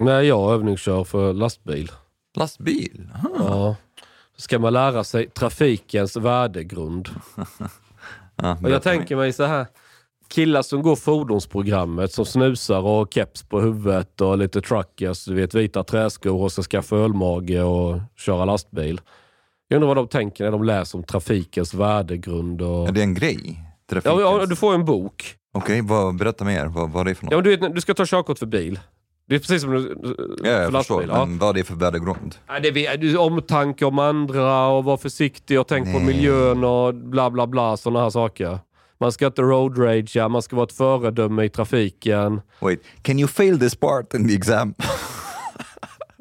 Nej, jag övningskör för lastbil. Lastbil? Aha. Ja. Så ska man lära sig trafikens värdegrund. Ja, Och jag tänker mig så här. Killar som går fordonsprogrammet som snusar och har keps på huvudet och lite truckers, du vet vita träskor och ska skaffa ölmage och köra lastbil. Jag undrar vad de tänker när de läser om trafikens värdegrund. Och... Är det en grej? Ja, Trafikens? ja, du får en bok. Okej, vad, berätta mer. Vad, vad är det för något? Ja, du, vet, du ska ta körkort för bil. Det är precis som du, Ja, jag för förstår. lastbil. Ja. Men vad är det för värdegrund? Det är omtanke om andra och vara försiktig och tänk på Nej. miljön och bla bla bla sådana här saker. Man ska inte road ragea, man ska vara ett föredöme i trafiken. Wait, can you fail this part in the exam?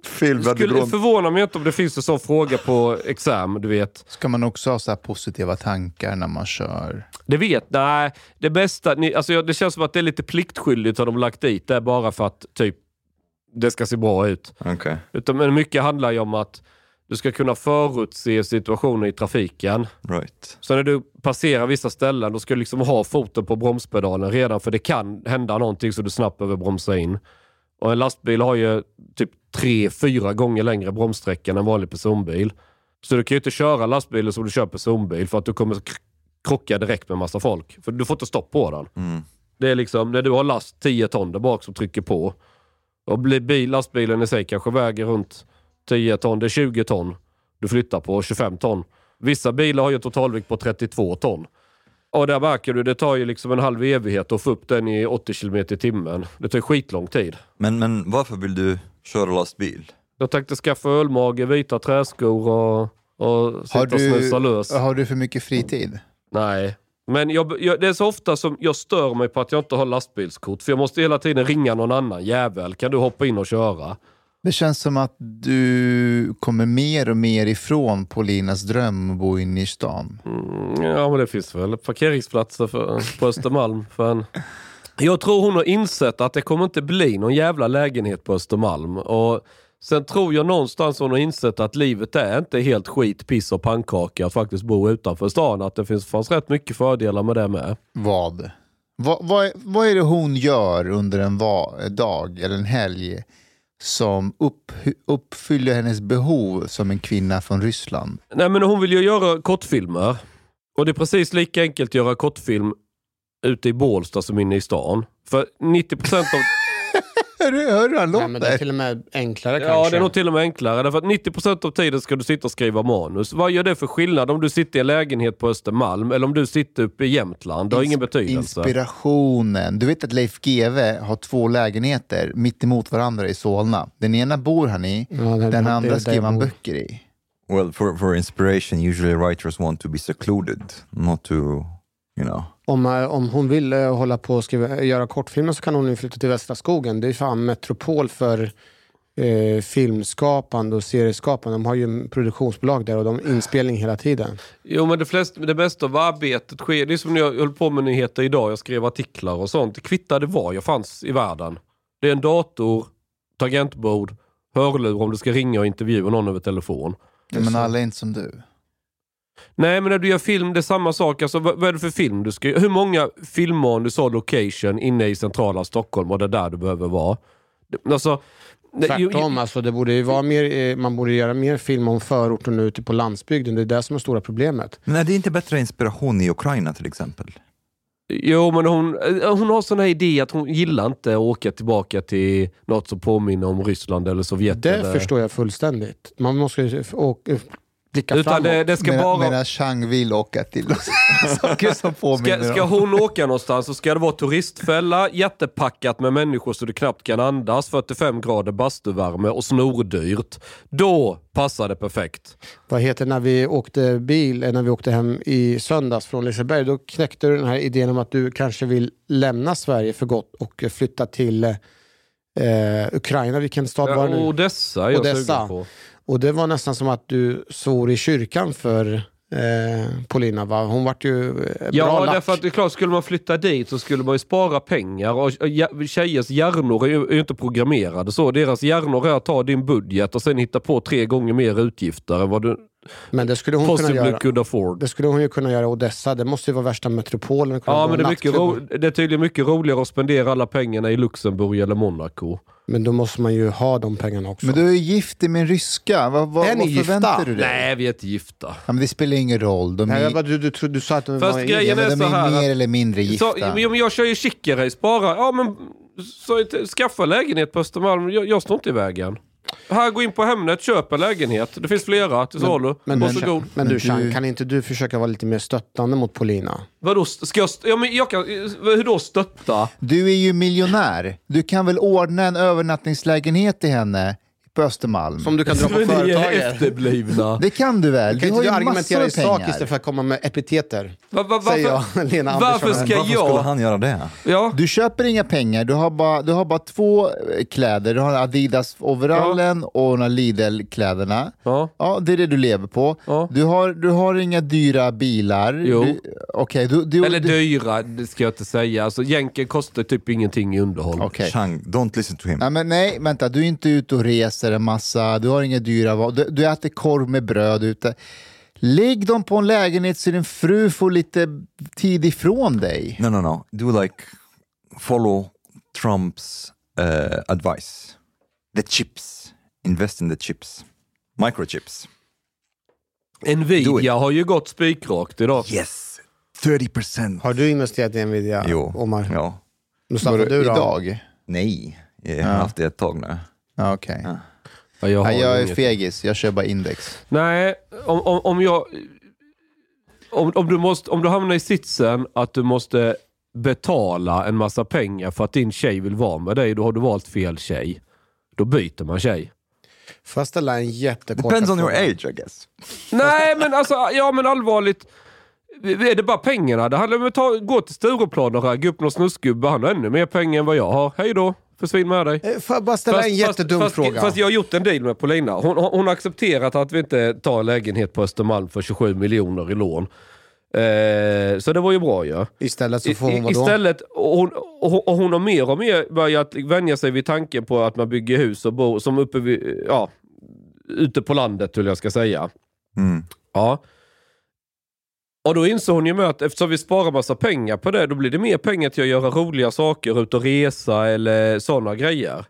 Fel Det skulle förvåna mig inte om det finns en sån fråga på exam, du vet. Ska man också ha så här positiva tankar när man kör? Det vet, nej. Det bästa, ni, alltså det känns som att det är lite pliktskyldigt att de lagt dit det bara för att typ det ska se bra ut. Okej. Utan, men mycket handlar ju om att du ska kunna förutse situationer i trafiken. Right. Så när du passerar vissa ställen, då ska du liksom ha foten på bromspedalen redan, för det kan hända någonting så du snabbt behöver bromsa in. Och en lastbil har ju typ tre, fyra gånger längre bromssträcka än en vanlig personbil. Så du kan ju inte köra lastbilen som du kör personbil för att du kommer krocka direkt med massa folk. För du får inte stopp på den. Mm. Det är liksom när du har last 10 ton där bak som trycker på. Och blir bil, lastbilen i sig kanske väger runt 10 ton, det är 20 ton du flyttar på, 25 ton. Vissa bilar har ju totalvikt på 32 ton. Och där märker du, det tar ju liksom en halv evighet att få upp den i 80 km i timmen. Det tar skitlång tid. Men, men varför vill du köra lastbil? Jag tänkte skaffa ölmage, vita träskor och, och sitta Har och du, snusa lös. har du för mycket fritid? Nej. Men jag, jag, det är så ofta som jag stör mig på att jag inte har lastbilskort. För jag måste hela tiden ringa någon annan jävel. Kan du hoppa in och köra? Det känns som att du kommer mer och mer ifrån Paulinas dröm att bo inne i stan. Mm, ja, men det finns väl parkeringsplatser för, på Östermalm för en... Jag tror hon har insett att det kommer inte bli någon jävla lägenhet på Östermalm. Och sen tror jag någonstans hon har insett att livet är inte helt skit, piss och pannkaka att faktiskt bo utanför stan. Att det finns, fanns rätt mycket fördelar med det med. Vad? Vad, vad, vad är det hon gör under en va, dag eller en helg som upp, uppfyller hennes behov som en kvinna från Ryssland? Nej men hon vill ju göra kortfilmer. Och det är precis lika enkelt att göra kortfilm ute i Bålsta som inne i stan. För 90% av... Hur han Nej, men det är låter? till och med enklare Ja, kanske. det är nog till och med enklare. Därför att 90% av tiden ska du sitta och skriva manus. Vad gör det för skillnad om du sitter i en lägenhet på Östermalm eller om du sitter uppe i Jämtland? Det har ingen betydelse. Inspirationen. Du vet att Leif GW har två lägenheter mitt emot varandra i Solna. Den ena bor han i, Ja, den det- andra skriver han böcker i. Well, for, for inspiration, usually writers want to be secluded, not to You know. Om, eh, om hon vill eh, hålla på och skriva, göra kortfilmer så kan hon ju flytta till Västra skogen. Det är fan metropol för eh, filmskapande och serieskapande. De har ju en produktionsbolag där och de inspelning hela tiden. Jo men det, flest, det mesta av arbetet sker, det är som när jag höll på med nyheter idag, jag skrev artiklar och sånt. Det kvittade var jag fanns i världen. Det är en dator, tangentbord, hörlur om du ska ringa och intervjua någon över telefon. Ja, men alla är inte som du. Nej men när du gör film, det är samma sak. Alltså, vad, vad är det för film du ska Hur många filmer om du sa location inne i centrala Stockholm och det är där du behöver vara? Alltså, ju- Tvärtom, alltså, det borde ju vara mer, eh, man borde göra mer film om förorten ute på landsbygden. Det är det som är stora problemet. Men är det inte bättre inspiration i Ukraina till exempel? Jo, men hon, eh, hon har sån här idé att hon gillar inte att åka tillbaka till något som påminner om Ryssland eller Sovjet. Det eller... förstår jag fullständigt. Man måste blicka Utan framåt. det, det ska Medan, bara... medan Chang vill åka till saker som påminner Ska, ska hon åka någonstans så ska det vara turistfälla, jättepackat med människor så du knappt kan andas, 45 grader bastuvärme och snordyrt. Då passar det perfekt. Vad heter när vi åkte bil, eh, när vi åkte hem i söndags från Liseberg, då knäckte du den här idén om att du kanske vill lämna Sverige för gott och eh, flytta till eh, Ukraina. Vilken stad var det nu? Odessa är jag Odessa. sugen på. Och det var nästan som att du svor i kyrkan för eh, Polina. Va? Hon vart ju eh, bra Ja, lack. därför att det är klart, skulle man flytta dit så skulle man ju spara pengar. Och tjejers hjärnor är ju, är ju inte programmerade så. Deras hjärnor är att ta din budget och sen hitta på tre gånger mer utgifter än vad du Men det skulle hon kunna göra. could afford. Det skulle hon ju kunna göra i Odessa. Det måste ju vara värsta metropolen. Ja, men det är, mycket ro- det är tydligen mycket roligare att spendera alla pengarna i Luxemburg eller Monaco. Men då måste man ju ha de pengarna också. Men du är ju gift med en ryska. Vad, vad, Är ni vad gifta? förväntar du dig? Nej, vi är inte gifta. Ja, men det spelar ingen roll. De Nej, är, bara, du, du, du, du sa att de Fast var grejen ja, men är de så här är mer eller mindre gifta. Så, men jag kör ju chic-race bara, ja men så, skaffa lägenhet på Östermalm, jag, jag står inte i vägen. Här, gå in på Hemnet, köp en lägenhet. Det finns flera till salu. Men, Varsågod. men, men du, Men Chang, du- kan inte du försöka vara lite mer stöttande mot Polina? Vadå, ska jag, ja, men jag kan, hur då stötta? Du är ju miljonär. Du kan väl ordna en övernattningslägenhet till henne på Östermalm? Som du kan dra på företaget. efterblivna. Det kan du väl? Kan du har ju massor argumentera av i sak istället för att komma med epiteter? Va, va, Säger varför, jag, Lena varför Andersson. ska Varför skulle jag... han göra det? Ja, Du köper inga pengar, du har bara, du har bara två eh, kläder. Du har Adidas-overallen och några Lidl-kläderna. ja. Ja, det är det du lever på. Ja. Du, har, du har inga dyra bilar. Jo. Du, Okej, du, du, Eller dyra, det ska jag inte säga. Alltså, jänken kostar typ ingenting i underhåll. Okej. Chang, don't listen to him. Nej, men nej, vänta, du är inte ute och reser en massa, du har inga dyra va- du, du äter korv med bröd ute. Lägg dem på en lägenhet så din fru får lite tid ifrån dig. No, no, no. Do like follow Trump's uh, advice. The chips. Invest in the chips. Microchips. Nvidia har ju gått spikrakt idag. Yes. 30 percent. Har du investerat i Nvidia, Jo. Omar? Ja. Mustafa, du då? Idag? Nej, jag har haft det ett tag nu. Ja, okej. Ja. Ja, jag, har Nej, jag är inget. fegis, jag kör bara index. Nej, om, om, om jag... Om, om, du måste, om du hamnar i sitsen att du måste betala en massa pengar för att din tjej vill vara med dig, då har du valt fel tjej. Då byter man tjej. Får jag ställa en jättekort Depends on your age I guess. Nej, men alltså, ja men allvarligt. Är det bara pengarna? Det handlar om att ta, gå till Stureplan och ragga upp någon snusgubbe. Han har ännu mer pengar än vad jag har. Hej då, försvinn med dig. Eh, Får jag bara ställa en jättedum fast, fråga? Fast jag har gjort en deal med Paulina. Hon, hon har accepterat att vi inte tar en lägenhet på Östermalm för 27 miljoner i lån. Eh, så det var ju bra ju. Ja. Istället så får hon vadå? Istället, och hon, och hon- och hon har mer och mer börjat vänja sig vid tanken på att man bygger hus och bor som uppe vid, ja, ute på landet, hur jag ska säga. Mm. Ja. Och då insåg hon ju med att eftersom vi sparar massa pengar på det, då blir det mer pengar till att göra roliga saker, ut och resa eller sådana grejer.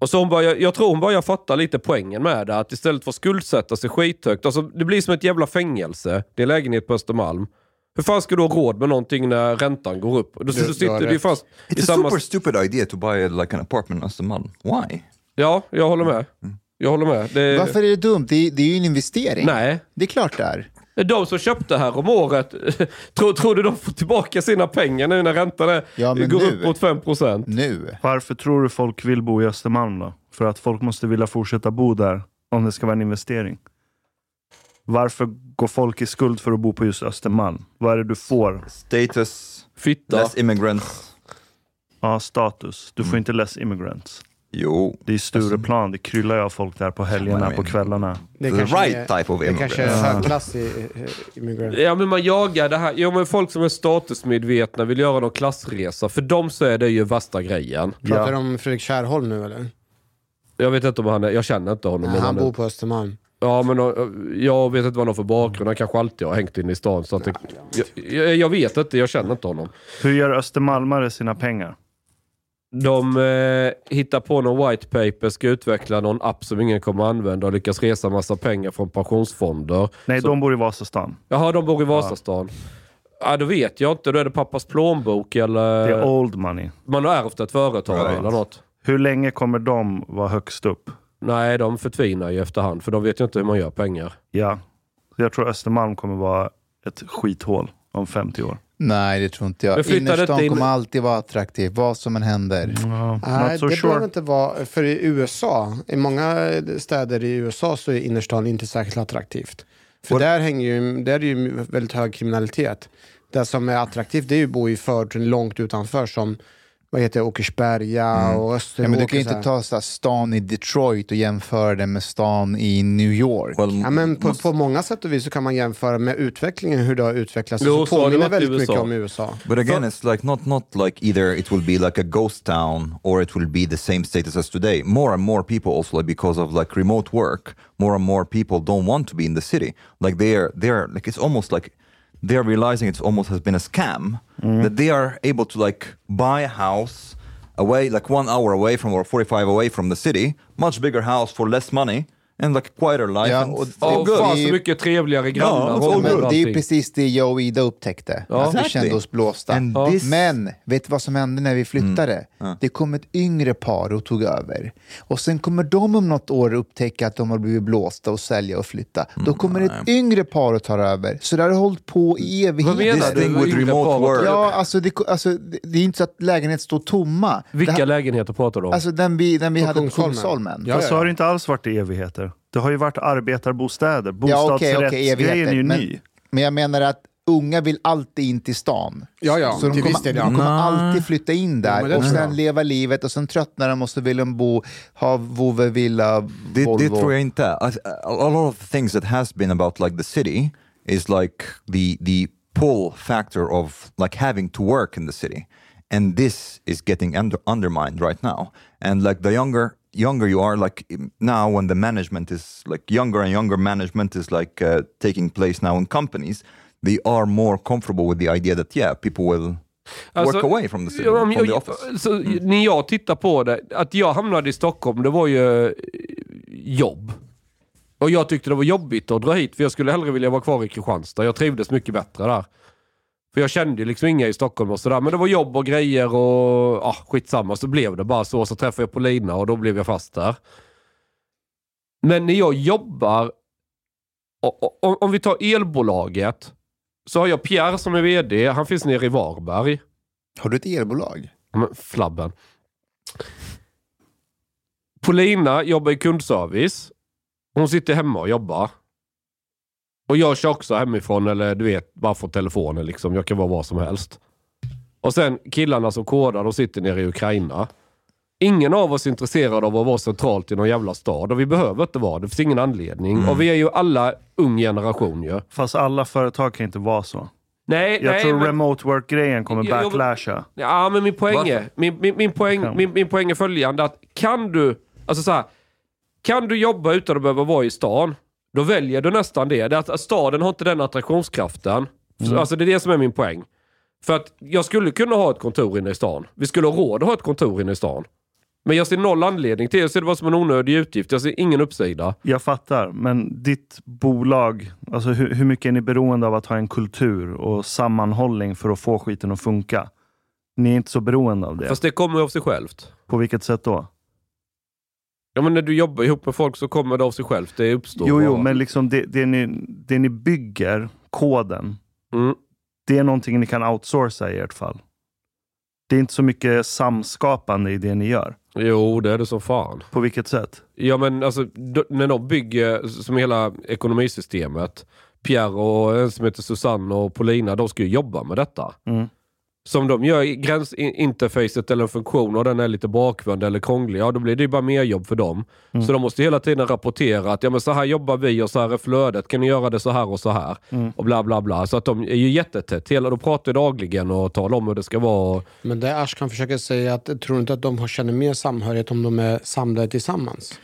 Och så hon börjar, jag tror hon börjar fatta lite poängen med det, att istället för att skuldsätta sig skithögt, alltså det blir som ett jävla fängelse, det är lägenhet på Östermalm. Hur fan ska du ha råd med någonting när räntan går upp? Då, Du- du sitter du fast i It's a samma... super stupid idea to buy like an apartment on Östermalm. Why? Ja, jag håller med. Jag håller med. Det... Varför är det dumt? Det är, det är ju en investering. Nej, Det är klart det är. De som köpte här om året, tror, tror du de får tillbaka sina pengar nu när räntan är, Ja, går nu. upp mot 5%? Nu. Varför tror du folk vill bo i Östermalm då? För att folk måste vilja fortsätta bo där om det ska vara en investering. Varför går folk i skuld för att bo på just Östermalm? Vad är det du får? Status, Fitta. less immigrants. Ja, status. Du får inte less immigrants. Jo. Det är Stureplan, det kryllar ju av folk där på helgerna, på kvällarna. Det The kanske right är, type of Det kanske är immigrant. högklassig immigrant. Ja men man jagar det här. Jo men folk som är statusmedvetna vill göra någon klassresa. För dem så är det ju värsta grejen. Pratar Ja. du om Fredrik Kärrholm nu eller? Jag vet inte om han är, jag känner inte honom. Nej, han han bor på Östermalm. Ja men jag vet inte vad han har för bakgrund. Han kanske alltid har hängt inne i stan. Så att det, jag, jag vet inte, jag känner inte honom. Hur gör östermalmare sina pengar? De eh, hittar på någon white paper, ska utveckla någon app som ingen kommer använda och lyckas resa massa pengar från pensionsfonder. Nej, Så- de bor i Vasastan. Jaha, de bor i Vasastan. Ja. då vet jag inte. Då är det pappas plånbok eller Det är old money. man har ärvt ett företag Right. eller något. Hur länge kommer de vara högst upp? Nej, de förtvinar ju efterhand för de vet ju inte hur man gör pengar. Ja. Jag tror Östermalm kommer vara ett skithål om 50 år. Nej, det tror inte jag. Innerstan inte in- kommer alltid vara attraktiv, vad som än händer. Ja, Nej, so det sure. behöver inte vara, för i USA, i många städer i USA så är innerstan inte särskilt attraktivt. För där, hänger ju, där är ju väldigt hög kriminalitet. Det som är attraktivt det är ju att bo i förorten långt utanför som vad heter det, Åkersberga och Ja, Österåker. men du kan ju inte ta så här, stan i Detroit och jämföra den med stan i New York. Well, Ja, men på, på många sätt och vis så kan man jämföra med utvecklingen, hur det har utvecklats. Jo, så det påminner väldigt mycket om USA. But again, it's like not not like either it will be like a ghost town or it will be the same status as today. More and more people also like because of like remote work, more and more people don't want to be in the city. Like they are they are like it's almost like they are realizing it's almost has been a scam mm-hmm. that they are able to like buy a house away like one hour away from or 45 away from the city, much bigger house for less money and like quieter life. Ja, and och- Ja, good. fan Det är- så mycket trevligare grannar. Ja, och Men och det är ju precis det jag och Ida upptäckte. att vi kände oss blåsta. This- Men vet du vad som hände när vi flyttade? Mm. Det kom ett yngre par och tog över. Och sen kommer de om något år upptäcka att de har blivit blåsta och sälja och flytta. Mm. Då kommer ett yngre par och tar över. Så det har hållit på i Vad menar evigheter. du? with Yngre remote par? work. Ja, alltså det, alltså det är inte så att lägenheter står tomma. Vilka här- lägenheter pratar du om? Alltså den vi, den vi På hade på Kungsholmen. Ja, så har det inte alls varit i evigheter. Det har ju varit arbetarbostäder. Ja, okej, okej, Bostadsrättsgrejen är ju men, ny. men jag menar att unga vill alltid in till stan. Ja, ja, så de kommer, ja. de kommer alltid flytta in Ja, men där det och sen jag. leva livet och sen tröttnar de och så vill de bo, ha vovve villa, Det, det Volvo. tror jag inte. I, a lot of the things that has been about like the city is like the the pull factor of like having to work in the city, and this is getting under, undermined right now. And like the younger younger you are, like now when the management is like younger and younger management is like uh, taking place now in companies, they are more comfortable with the idea that yeah, people will Alltså, work away from the city, from the office. Så, När jag tittar på det, att jag hamnade i Stockholm, det var ju eh, jobb. Och jag tyckte det var jobbigt att dra hit, för jag skulle hellre vilja vara kvar i Kristianstad. Jag trivdes mycket bättre där. För jag kände ju liksom inga i Stockholm och sådär. Men det var jobb och grejer och ah, skitsamma. Så blev det bara så. Så träffade jag Polina och då blev jag fast där. Men när jag jobbar, och, och, om- vi tar elbolaget, så har jag Pierre som är VD. Han finns nere i Varberg. Har du ett elbolag? Men flabben. Polina jobbar i kundservice. Hon sitter hemma och jobbar. Och jag kör också hemifrån, eller du vet, bara från telefonen liksom. Jag kan vara vad som helst. Och sen killarna som kodar, de sitter nere i Ukraina. Ingen av oss är intresserad av att vara centralt i någon jävla stad och vi behöver inte vara det. Finns ingen anledning. Och vi är ju alla ung generation ju. Fast alla företag kan inte vara så. Nej, Jag nej, tror men- remote work-grejen kommer Jag- backlasha. Ja, men min poäng Varför? är, min, min, min, poäng, min, min poäng är följande. Att kan du, alltså så här, kan du jobba utan att behöva vara i stan, då väljer du nästan det. det att, staden har inte den attraktionskraften. Så, Alltså det är det som är min poäng. För att jag skulle kunna ha ett kontor inne i stan. Vi skulle ha råd att ha ett kontor inne i stan. Men jag ser noll anledning till det. Jag ser det bara som en onödig utgift. Jag ser ingen uppsida. Jag fattar, men ditt bolag, alltså hur, hur mycket är ni beroende av att ha en kultur och sammanhållning för att få skiten att funka? Ni är inte så beroende av det. Fast det kommer av sig självt. På vilket sätt då? Ja, men när du jobbar ihop med folk så kommer det av sig självt. Det uppstår Jo, jo, men liksom det, det, ni, det ni bygger, koden, Mm. det är någonting ni kan outsourca i ert fall. Det är inte så mycket samskapande i det ni gör. Jo, det är det som fan. På vilket sätt? Ja men alltså, när de bygger som hela ekonomisystemet. Pierre och en som heter Susanne och Paulina, de ska ju jobba med detta. Mm. Som de gör gränsinterfacet eller en funktion och den är lite bakvänd eller krånglig, ja då blir det ju bara mer jobb för dem. Mm. Så de måste hela tiden rapportera att ja, men så här jobbar vi och så här är flödet, kan ni göra det så här och så här? Mm. Och bla bla bla. Så att de är ju jättetätt, hela, de pratar dagligen och talar om hur det ska vara. Men det Ashkan försöker säga att tror du inte att de har- känner mer samhörighet om de är samlade tillsammans?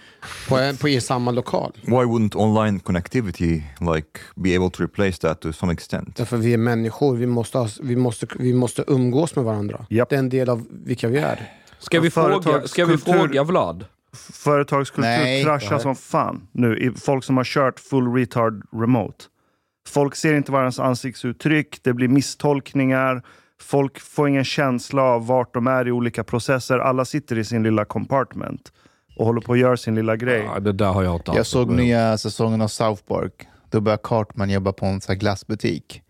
På, på i samma lokal. Why wouldn't online connectivity like be able to replace that to some extent? Därför vi är människor, vi måste, ha, vi måste, vi måste umgås med varandra. Japp. Det är en del av vilka vi är. Ska vi, fråga, ska vi Företagskultur- fråga Vlad? Företagskultur Nej. kraschar som fan nu folk som har kört full retard remote. Folk ser inte varandras ansiktsuttryck, det blir misstolkningar, folk får ingen känsla av vart de är i olika processer. Alla sitter i sin lilla compartment och håller på att göra sin lilla grej. Ja, det där har jag inte Jag såg nya säsongen av South Park. Då börjar Cartman jobba på en sån här glassbutik.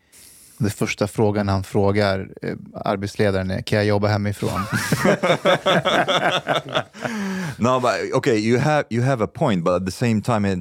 Det första frågan han frågar eh, arbetsledaren är, kan jag jobba hemifrån? No, but okay, you have you have a point, but at the same time, it,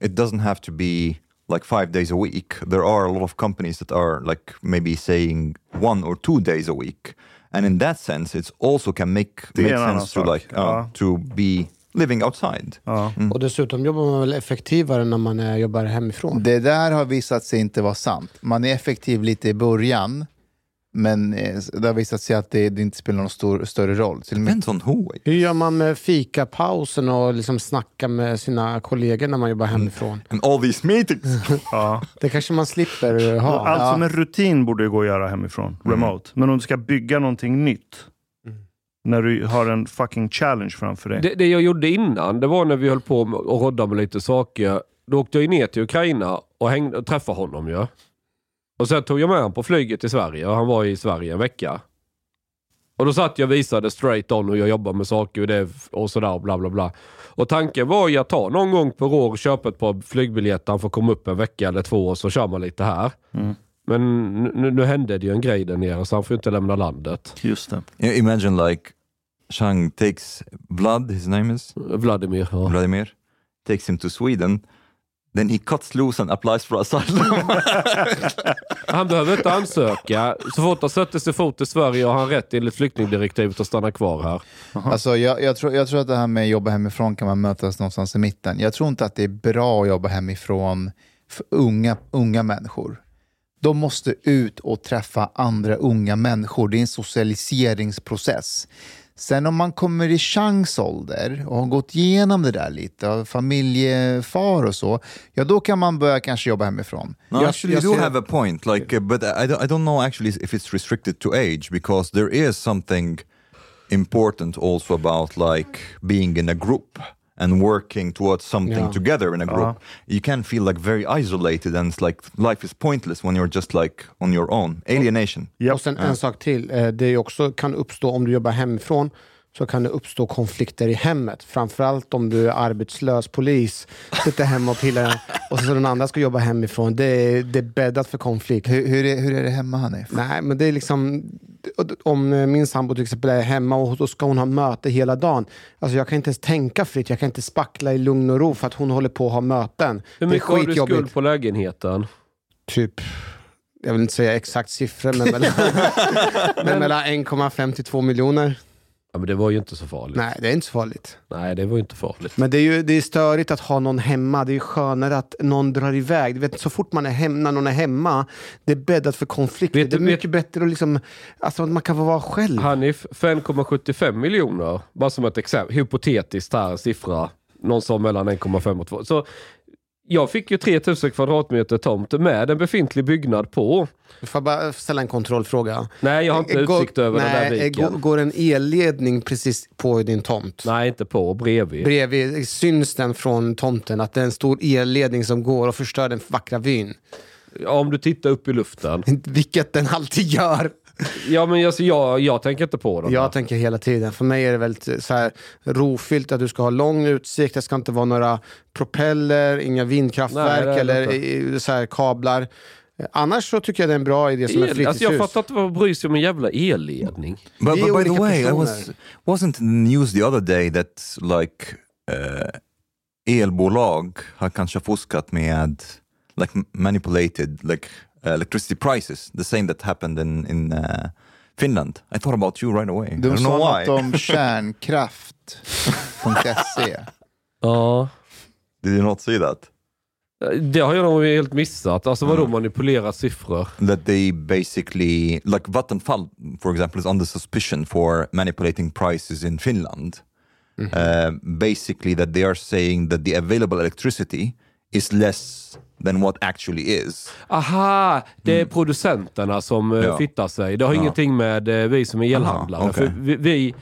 it doesn't have to be like five days a week. There are a lot of companies that are like maybe saying one or two days a week, and in that sense, it's also can make make sense to like uh, ja. to be living outside. Ja. Och dessutom jobbar man väl effektivare när man är, jobbar hemifrån. Det där har visat sig inte vara sant. Man är effektiv lite i början, men eh, det har visat sig att det, det inte spelar någon stor, större roll. Till med. Hur gör man med fikapausen och liksom snacka med sina kollegor när man jobbar hemifrån? And all these meetings. Ja. Det kanske man slipper ha. Allt som är rutin borde ju gå att göra hemifrån, remote. Men om du ska bygga någonting nytt, när du har en fucking challenge framför dig. Det, det jag gjorde innan, det var när vi höll på och rodda med lite saker. Då åkte jag ner till Ukraina och, hängde, och träffade honom ju. Och sen tog jag med honom på flyget till Sverige och han var i Sverige en vecka. Och då satt jag och visade straight on hur jag jobbar med saker och, det och sådär och bla bla bla. Och tanken var ju att ta någon gång per år och köpa ett par flygbiljetter, han får komma upp en vecka eller två och så kör man lite här. Mm. Men nu, nu hände det ju en grej där nere så han får ju inte lämna landet. Just det. Imagine like Chang takes Vlad, his name is Vladimir. Ja. Vladimir, takes him to Sweden. Then he cuts loose and applies for asylum. Han behöver inte ansöka. Så fort han sätter sig fot i Sverige har han rätt enligt flyktingdirektivet att stanna kvar här. Alltså, jag, jag, tror, jag tror att det här med att jobba hemifrån kan man mötas någonstans i mitten. Jag tror inte att det är bra att jobba hemifrån för unga, unga människor. De måste ut och träffa andra unga människor. Det är en socialiseringsprocess. Sen om man kommer i chansålder och har gått igenom det där lite, familjefar och så, ja då kan man börja kanske jobba hemifrån. No, Jag- actually, jag you do have a point. Like, uh, but I don't, I don't know actually if it's restricted to age because there is something important also about like being in a group and working towards something Yeah. together in a group. You can feel like very isolated and it's like life is pointless when you're just like on your own. Alienation. Japp. Och sen en sak till. Eh, Det är också kan uppstå, om du jobbar hemifrån, så kan det uppstå konflikter i hemmet. Framförallt om du är arbetslös polis, sitter hemma och pillar och så den andra ska jobba hemifrån. Det är, det är bäddat för konflikt. Hur, hur, är, hur är det hemma Hanif? Nej, men det är liksom... Om eh, min sambo till exempel är hemma och då ska hon ha möte hela dagen. Alltså jag kan inte ens tänka fritt, jag kan inte spackla i lugn och ro för att hon håller på att ha möten. Hur det är mycket har du skuld på lägenheten? Typ, jag vill inte säga exakt siffror, men mellan, men mellan 1,5 till 2 miljoner. Ja, men det var ju inte så farligt. Nej, det är inte så farligt. Nej, det var ju inte farligt. Men det är ju det är störigt att ha någon hemma. Det är ju skönare att någon drar iväg. Du vet, så fort man är hemma, när någon är hemma, det är bäddat för konflikter. Vet det är mycket bättre att liksom, alltså, man kan få vara själv. Hanif, 5,75 miljoner. Bara som ett exempel. Hypotetiskt här, siffra. Någon sa mellan 1,5 och 2. Så jag fick ju 3000 kvadratmeter tomt med en befintlig byggnad på. Får jag bara ställa en kontrollfråga? Nej, jag har inte Går- utsikt över den där nej, viken. Går, går en elledning precis på din tomt? Nej, inte på. Bredvid. Bredvid, syns den från tomten att det är en stor elledning som går och förstör den vackra vyn? Ja, om du tittar upp i luften. Vilket den alltid gör. Ja, men alltså, jag, jag tänker inte på den. Jag tänker hela tiden, för mig är det väldigt så här rofyllt att du ska ha lång utsikt, det ska inte vara några propeller, inga Nej, vindkraftverk det det eller inte. i- så här kablar. Eh, Annars så tycker jag det är en bra idé som ett fritidshus. alltså jag fattar inte vad bryr sig om en jävla elledning. But, but by the way, I was wasn't the news the other day that like uh, elbolag har kanske fuskat med like manipulated like electricity prices, the same that happened in in uh, Finland. I thought about you right away. I De don't sa know något why. om kärnkraft.se. Ja. Did you not see that? Det har jag nog helt missat. Alltså vadå Mm. manipulera siffror? That they basically, like Vattenfall, for example, is under suspicion for manipulating prices in Finland. Uh, basically, that they are saying that the available electricity is less than what actually is. Aha, det är producenterna som Ja. ja. fittar sig. Det har Ja. ingenting med eh, vi som är elhandlare. Aha. För vi, vi,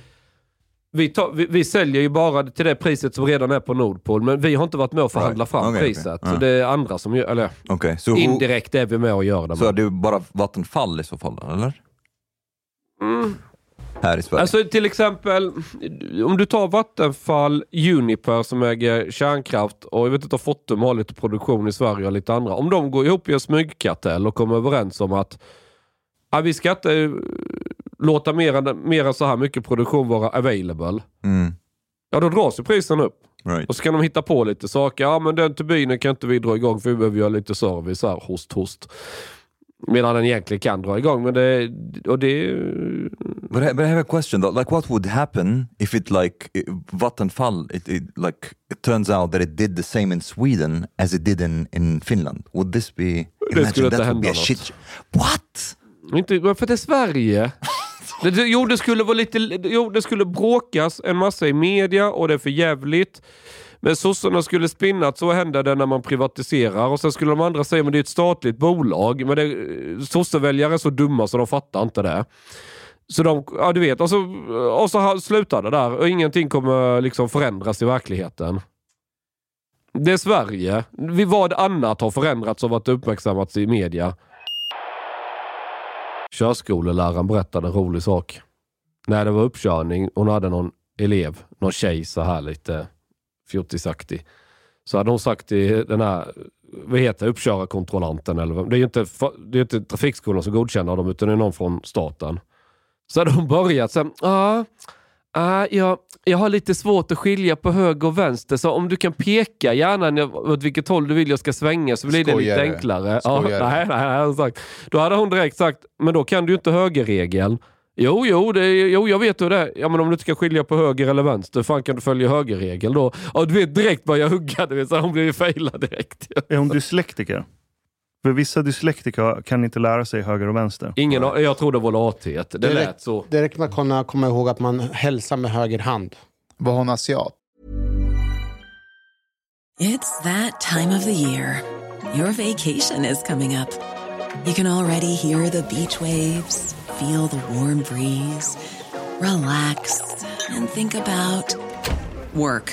vi, tar, vi, vi säljer ju bara till det priset som redan är på Nordpol, men vi har inte varit med och förhandla Right. fram okej. priset. Ja. Så det är andra som gör, eller Okay, so indirekt är vi med och gör det. så är det bara Vattenfall i så fall, eller? Här i Sverige? Alltså till exempel, om du tar Vattenfall, Uniper som äger kärnkraft och jag vet inte om Fortum har lite produktion i Sverige och lite andra. Om de går ihop i en smygkartell och kommer överens om att ja, vi ska inte eh, låta mer än, mer än så här mycket produktion vara available. mm, Ja, då dras ju priserna upp. right. Och så kan de hitta på lite saker. Ja, men den turbinen kan inte vi dra igång för vi behöver göra lite service här. Host, host. Medan den egentligen kan dra igång. Men det, och det, But I, but I have a question though. Like, what would happen if it like Vattenfall? It, it like it turns out that it did the same in Sweden as it did in in Finland. Would this be? skulle inte hända a något. shit. What? Inte, för det är Sverige. Det, det, jo, det skulle vara lite, jo, det skulle bråkas en massa i media och det är för jävligt. Men sossarna skulle spinna att så händer det när man privatiserar och sen skulle de andra säga att det är ett statligt bolag. Men det, sosseväljare är så dumma så de fattar inte det. Så de, ja du vet, och så, och så slutar det där och ingenting kommer liksom förändras i verkligheten. Det är Sverige. Vi vad annat har förändrats och varit uppmärksammats i media. Körskoleläraren berättade en rolig sak. När det var uppkörning, hon hade någon elev, någon tjej så här lite fjortisaktig. Så hade hon sagt till den här, vad heter det, uppkörarkontrollanten eller vad- det är ju inte, det är inte trafikskolan som godkänner dem utan det är någon från staten. Så hade hon börjat sen, ja, ah, jag, jag har lite svårt att skilja på höger och vänster så om du kan peka gärna när- åt vilket håll du vill jag ska svänga så blir det Skojare. lite enklare. Skojare. Ja, nej, nej, nej, sagt. Då hade hon direkt sagt, men då kan du ju inte högerregeln. Jo, jo, det, är- jo, jag vet hur det är. Ja, men om du inte kan skilja på höger eller vänster, fan kan du följa högerregeln då? Ja, du vet direkt börja hugga, du vet, så hon blir ju failad direkt. Är hon dyslektiker? För vissa dyslektiker kan inte lära sig höger och vänster. Ingen, jag tror det var lathet. Det, Det lät räck- så. Det räcker med att kunna komma ihåg att man hälsar med höger hand. Var hon asiat? It's that time of the year. Your vacation is coming up. You can already hear the beach waves, feel the warm breeze, relax, and think about work.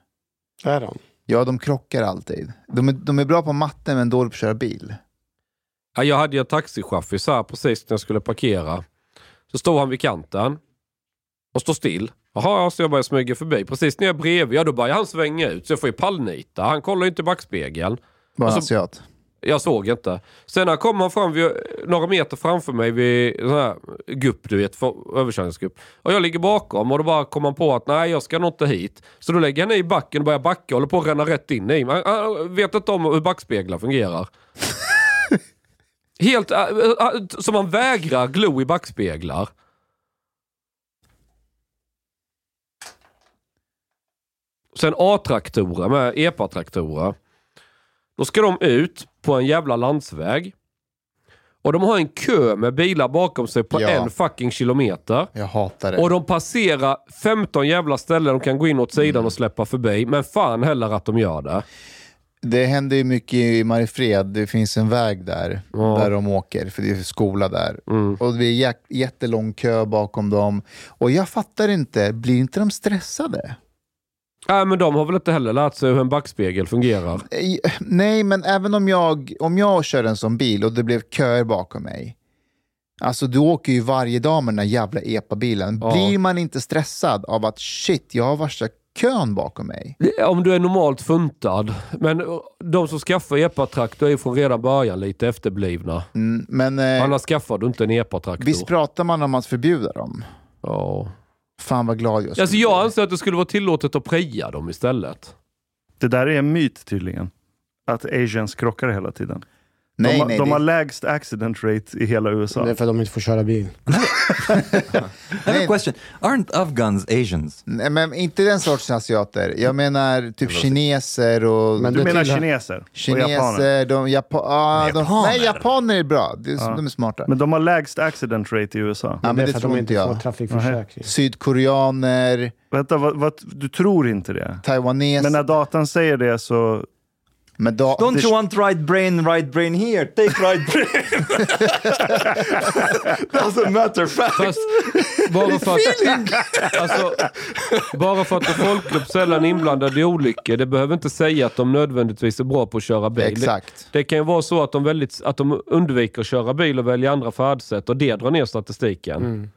Är de? Ja, de krockar alltid. De är, de är bra på matte men dåliga på att köra bil. Ja, jag hade ju en taxichaffis här precis när jag skulle parkera. Så stod han vid kanten och står still. Jaha, ja, så jag börjar smyga förbi. Precis när jag är bredvid, ja då börjar han svänga ut. Så jag får ju pallnita. Han kollar ju inte i backspegeln. En Alltså- asiat. Jag såg inte. Sen när kom han fram vid, några meter framför mig vid sån här gupp, du vet, överkörningsgupp. Och jag ligger bakom och då bara kom han på att nej, jag ska nog inte hit. Så då lägger han i backen och börjar backa och håller på att ränna rätt in i mig. Han vet inte om hur backspeglar fungerar. Helt äh, äh, äh, som man vägrar glo i backspeglar. Sen A-traktorer med EPA-traktorer. Då ska de ut på en jävla landsväg. Och de har en kö med bilar bakom sig på Ja. en fucking kilometer. Jag hatar det. Och de passerar 15 jävla ställen de kan gå in åt sidan och släppa förbi. Men fan heller att de gör det. Det händer ju mycket i Mariefred. Det finns en väg där, Ja. där de åker, för det är skola där. Mm. Och det är jä- jättelång kö bakom dem. Och jag fattar inte, blir inte de stressade? Nej men de har väl inte heller lärt sig hur en backspegel fungerar. Eh, Nej, men även om jag, om jag kör en sån bil och det blev köer bakom mig. Alltså du åker ju varje dag med den här jävla epa-bilen. Ja. Blir man inte stressad av att shit, jag har värsta kön bakom mig? Om du är normalt funtad. Men uh, de som skaffar epa-traktor är ju från redan början lite efterblivna. Mm, men eh, Annars skaffar du inte en epa-traktor. visst pratar man om att förbjuda dem? Ja. Fan vad glad jag skulle Alltså jag anser att det skulle vara tillåtet att preja dem istället. Det där är en myt tydligen. Att asians krockar hela tiden. Nej, de, har- nej, de det- har lägst accident rate i hela USA. Det är för att de inte får köra bil. I have a question. Aren't Afghans Asians? Nej, men inte den sorts asiater. Jag menar typ kineser och... Men Du menar tillhör- kineser och japaner? Kineser, de, Japa ah, de, Japaner. nej japaner är bra, de, Ja. de är smarta. Men de har lägst accident rate i USA. ja, men det är det för att tror de inte får jag. trafikförsäkring. Sydkoreaner, Vänta, vad, vad, du tror inte det? taiwaneser. Men när datan säger det så... men da, Don't det- you want right brain, right brain here? Take right brain. Doesn't matter fact. Fast bara för att, alltså, bara för att en folkgrupp sällan är inblandad i olyckor, det behöver inte säga att de nödvändigtvis är bra på att köra bil. Exakt. Det, det kan ju vara så att de, väldigt, att de undviker att köra bil och väljer andra färdsätt och det drar ner statistiken. Mm.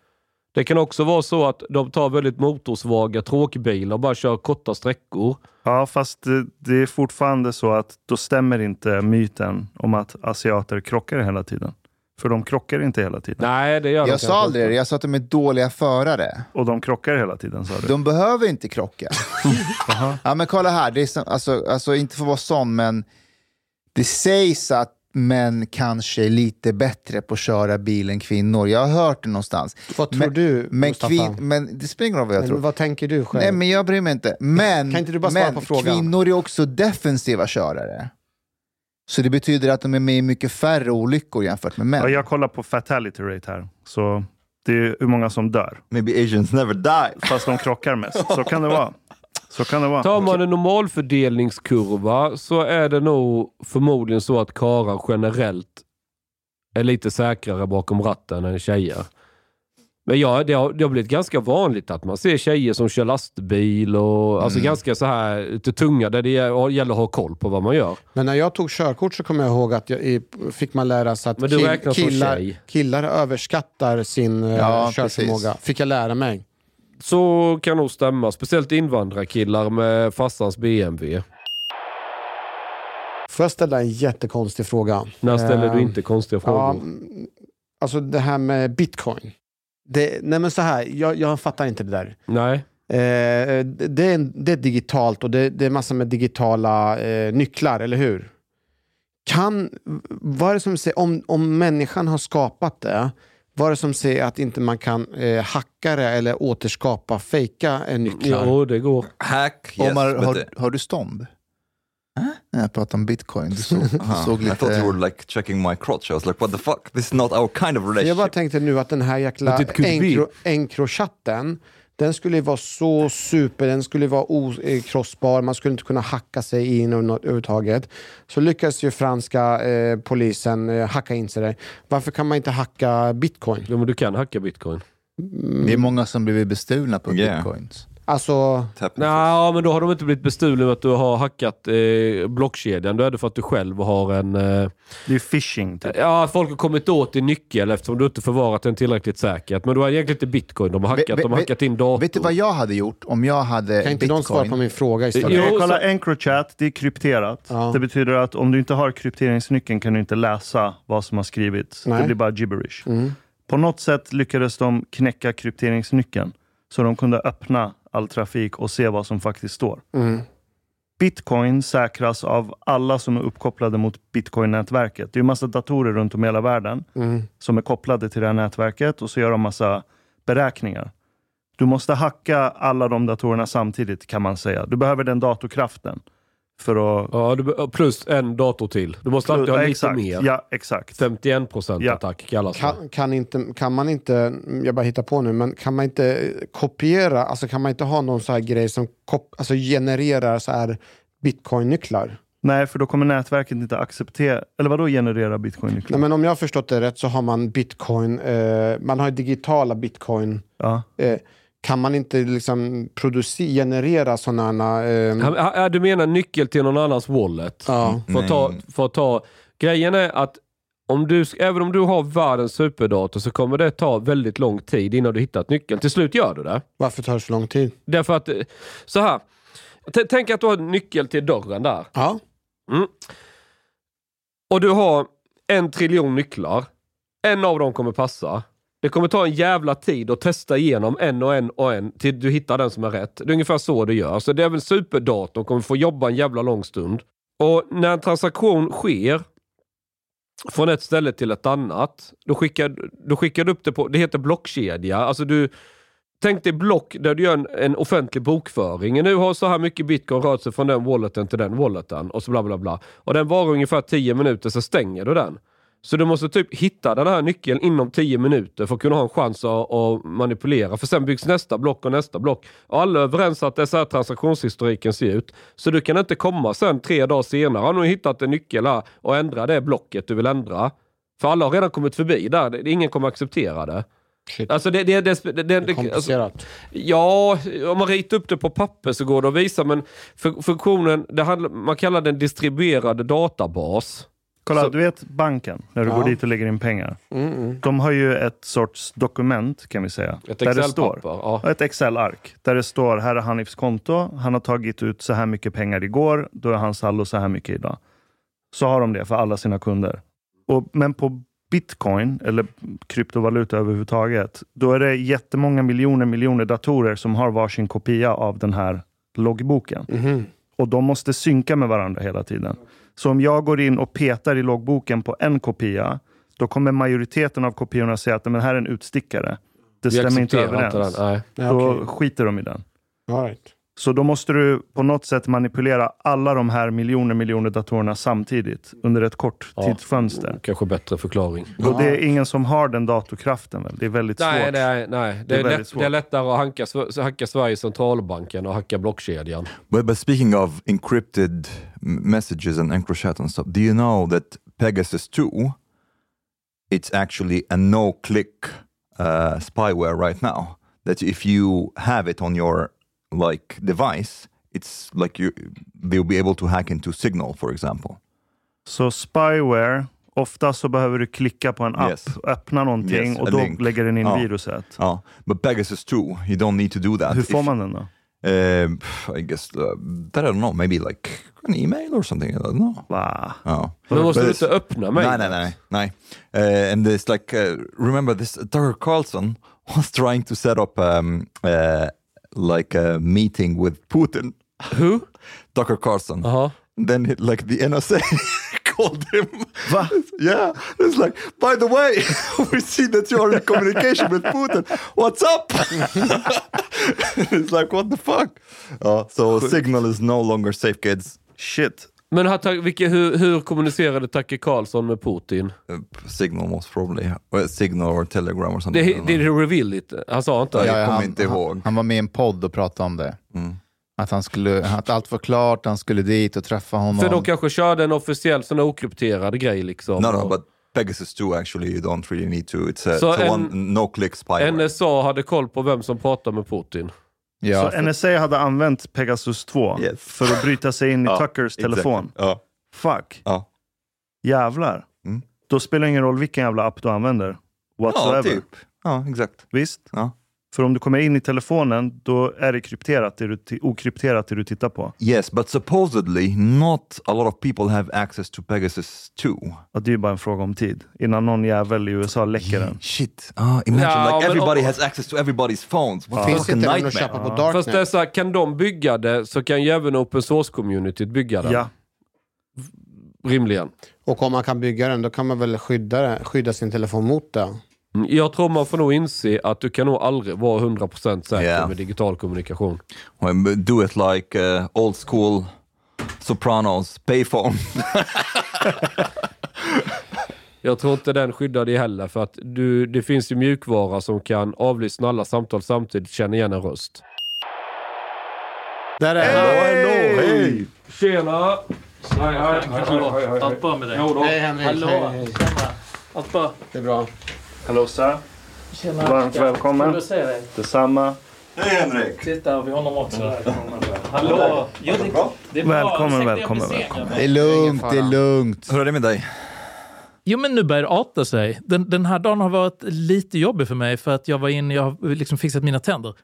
Det kan också vara så att de tar väldigt motorsvaga tråkbilar och bara kör korta sträckor. Ja, fast det, det är fortfarande så att då stämmer inte myten om att asiater krockar hela tiden. För de krockar inte hela tiden. Nej, det gör de Jag sa kanske aldrig inte. det, jag sa att de är dåliga förare. Och de krockar hela tiden, sa du? De behöver inte krocka. ja, men kolla här, det är som, alltså, alltså inte för att vara sån, men det sägs att män kanske är lite bättre på att köra bil än kvinnor. Jag har hört det någonstans. Vad tror men, du, men, kvin, men det spelar ingen roll vad jag Men tror. vad tänker du själv? Nej, men jag bryr mig inte. Men, Kan inte du bara svara men på frågan? kvinnor är också defensiva körare. Så det betyder att de är med i mycket färre olyckor jämfört med män. Ja, jag kollar på fatality rate här. Så det är hur många som dör. Maybe Asians never die. Fast de krockar mest. Så kan det vara. Så kan det vara. Tar man en normalfördelningskurva så är det nog förmodligen så att karlar generellt är lite säkrare bakom ratten än tjejer. Men ja, det har, det har blivit ganska vanligt att man ser tjejer som kör lastbil och alltså Mm. ganska så här lite tunga där det gäller att ha koll på vad man gör. Men när jag tog körkort så kommer jag ihåg att jag, fick man lära sig att kill- killar, killar överskattar sin eh, Ja, körförmåga. precis. Fick jag lära mig. Så kan nog stämma. Speciellt invandrarkillar med farsans BMW. Får jag ställa en jättekonstig fråga? När ställer Eh, du inte konstiga Ja, frågor? mm, alltså det här med bitcoin. Det, nej men så här, jag, jag fattar inte det där. Nej. Eh, det, är, det är digitalt och det, det är massor med digitala eh, nycklar, eller hur? Kan, vad är det som säger, om, om människan har skapat det, vad är det som säger att inte man kan eh, hacka det eller återskapa, fejka eh, nycklar? Jo, det går. Hack, yes. Omar, har, the- har du stånd? När jag pratade om bitcoin, du såg, Aha. såg I thought you lite... were like checking my crotch. I was like, what the fuck? This is not our kind of För Jag bara relationship. tänkte nu att den här jäkla But it den skulle vara så super, den skulle vara okrossbar, man skulle inte kunna hacka sig in överhuvudtaget. Så lyckades ju franska eh, polisen eh, hacka in sig där. Varför kan man inte hacka bitcoin? Jo, men du kan hacka bitcoin. Det är många som blivit bestulna på Yeah. bitcoins. Alltså, Nej, men då har de inte blivit bestulna med att du har hackat eh, blockkedjan. Då är det för att du själv har en... Eh, Det är ju phishing. Typ. ja, folk har kommit åt din nyckel eftersom du inte förvarat den tillräckligt säkert. Men är det egentligen inte bitcoin de har hackat. Vet- de har hackat in datorn. Vet du vad jag hade gjort om jag hade kan inte någon svara på bitcoin? min fråga istället? Jo, Okej, så- kolla Encrochat, det är krypterat. Ja. Det betyder att om du inte har krypteringsnyckeln kan du inte läsa vad som har skrivits. Nej. Det blir bara gibberish. Mm. På något sätt lyckades de knäcka krypteringsnyckeln så de kunde öppna all trafik och se vad som faktiskt står. Mm. Bitcoin säkras av alla som är uppkopplade mot bitcoin-nätverket. Det är ju massa datorer runt om i hela världen Mm. som är kopplade till det här nätverket och så gör de massa beräkningar. Du måste hacka alla de datorerna samtidigt kan man säga. Du behöver den datorkraften. För att... Ja, du, plus en dator till. Du måste alltid ha lite exakt. mer. Ja, exakt. 51 procent Ja. attack kallas det. Kan, kan, inte, kan man inte, jag bara hittar på nu, men kan man inte kopiera, alltså kan man inte ha någon så här grej som kop, alltså genererar så här bitcoin-nycklar? Nej, för då kommer nätverket inte acceptera... Eller vadå generera bitcoin-nycklar? Nej, men om jag har förstått det rätt så har man bitcoin, eh, man har digitala bitcoin. Ja. Eh, kan man inte liksom producera, generera sådana... Eh, Du menar nyckel till någon annans wallet? ja. För att ta, för att ta, grejen är att om du, även om du har världens superdator så kommer det ta väldigt lång tid innan du hittat nyckeln. Till slut gör du det. Varför tar det så lång tid? Därför att, eh, så här. T- Tänk att du har en nyckel till dörren där. Ja. Mm. Och du har en triljon nycklar. En av dem kommer passa. Det kommer ta en jävla tid att testa igenom en och en och en till du hittar den som är rätt. Det är ungefär så du gör. Så det är väl superdatorn kommer få jobba en jävla lång stund. Och när en transaktion sker från ett ställe till ett annat, då skickar, då skickar du upp det på, det heter blockkedja. Alltså du, tänk dig block där du gör en, en offentlig bokföring. Nu har så här mycket bitcoin rört sig från den walleten till den walleten och så bla bla bla. Och den varar ungefär 10 minuter, så stänger du den. Så du måste typ hitta den här nyckeln inom 10 minuter för att kunna ha en chans att, att manipulera. För sen byggs nästa block och nästa block. Och alla är överens att det är så här transaktionshistoriken ser ut. Så du kan inte komma sen tre dagar senare, har nu hittat en nyckel här och ändra det blocket du vill ändra. För alla har redan kommit förbi där. Det- Ingen kommer acceptera det. Shit. Alltså det, det, det, det, det, är alltså, komplicerat. Ja, om man ritar upp det på papper så går det att visa, men fun- funktionen, det handlar, man kallar den distribuerad databas. Kolla, Så- du vet banken, när du Ja. går dit och lägger in pengar. Mm, mm. De har ju ett sorts dokument, kan vi säga. Ett där det står, Excel-papper. Ja. Ett Excel-ark. Där det står, här är Hanifs konto. Han har tagit ut så här mycket pengar igår. Då är hans saldo så här mycket idag. Så har de det för alla sina kunder. Och, men på bitcoin, eller kryptovaluta överhuvudtaget, då är det jättemånga miljoner miljoner datorer som har varsin kopia av den här loggboken. Mhm. Och de måste synka med varandra hela tiden. Så om jag går in och petar i loggboken på en kopia, då kommer majoriteten av kopiorna säga att men här är en utstickare. Det Vi stämmer inte överens. den. Nej. Ja, Då okej. skiter de i den. All right. Så då måste du på något sätt manipulera alla de här miljoner miljoner datorerna samtidigt under ett kort Ja. tidsfönster. Kanske bättre förklaring. Och det är ingen som har den datorkraften väl? Det är väldigt Nej, svårt. nej, nej. Det, Det är är lätt, svårt. det är lättare att hacka, hacka Sveriges centralbank än att hacka blockkedjan. But, but speaking of encrypted messages and EncroChat and stuff, do you know that Pegasus 2, it's actually a no-click uh, spyware right now. That if you have it on your like device, it's like you they'll be able to hack into Signal, for example. Så spyware, ofta så behöver du klicka på en app, Yes. öppna någonting Yes, och då link. lägger den in Ja. viruset. Oh, but Pegasus 2, you don't need to do that. Hur If- får man den då? Uh, I guess uh, that I don't know. Maybe like an email or something. I don't know. Va? Oh. Men måste du inte öppna mig? Nej, nej, nej. nej. Uh, and it's like, uh, remember this, Tucker Carlson was trying to set up um, uh, like a meeting with Putin. Who? Tucker Carlson. Jaha. Then he- like the NSA called him. Va? Yeah, it's like, by the way, we see that you are in communication with Putin. What's up? it's like, what the fuck? Ja, so Signal is no longer safe, kids. Shit. Men har, vilka, hur, hur kommunicerade Tacke Karlsson med Putin? Uh, Signal most probably. Well, Signal or Telegram or something. Did did he reveal it? Han sa inte Ja, det? jag kommer han, inte ihåg. Han, han var med i en podd och pratade om det. Mm. Att, han skulle, att allt var klart, han skulle dit och träffa honom. För de kanske körde en officiell sån här okrypterad grej liksom. No, no, but Pegasus 2 actually you don't really need to. It's a, So it's a en- one no-click spyware. NSA hade koll på vem som pratar med Putin. Ja, så för- NSA hade använt Pegasus 2 Yes. för att bryta sig in i Ja, Tuckers telefon. Ja. Fuck. Ja. Jävlar. Mm. Då spelar det ingen roll vilken jävla app du använder. Whatsoever. ja, typ. Ja, exakt. Visst? Ja. För om du kommer in i telefonen, då är det krypterat, det du okrypterat det du tittar på. Yes, but supposedly not a lot of people have access to Pegasus 2. Och det är ju bara en fråga om tid. Innan någon jävel i USA läcker den. Shit. Ah, imagine Ja, like everybody has access to everybody's phones. What a Finns inte den att köpa på Fast det är Darknet? så här, kan de bygga det så kan ju även open source-communityt bygga den. Ja. Rimligen. Och om man kan bygga den, då kan man väl skydda, det- skydda sin telefon mot det? Mm, Jag tror man får nog inse att du kan nog aldrig vara 100% säker Yeah. med digital kommunikation. Do it like uh, old school Sopranos payphone. Jag tror inte den skyddar dig heller för att du, det finns ju mjukvara som kan avlyssna alla samtal samtidigt känna igen en röst. Där är Hallå, hej! Tjena! Hej, hej, Allt bra med dig? Hej Henrik. Hallå! Hej, hej. Tjena! Allt bra? Det är bra. Hallå Sir. Tjena! Varmt välkommen. Kul att se dig. Detsamma. Hej Henrik! Titta, vi har honom också där. Hallå! Jo, det, det är bra. Välkommen, välkommen, välkommen. Det är lugnt, det är lugnt. Hur är det med dig? Jo, men nu börjar det arta sig. Den, den här dagen har varit lite jobbig för mig för att jag var inne, jag har liksom fixat mina tänder.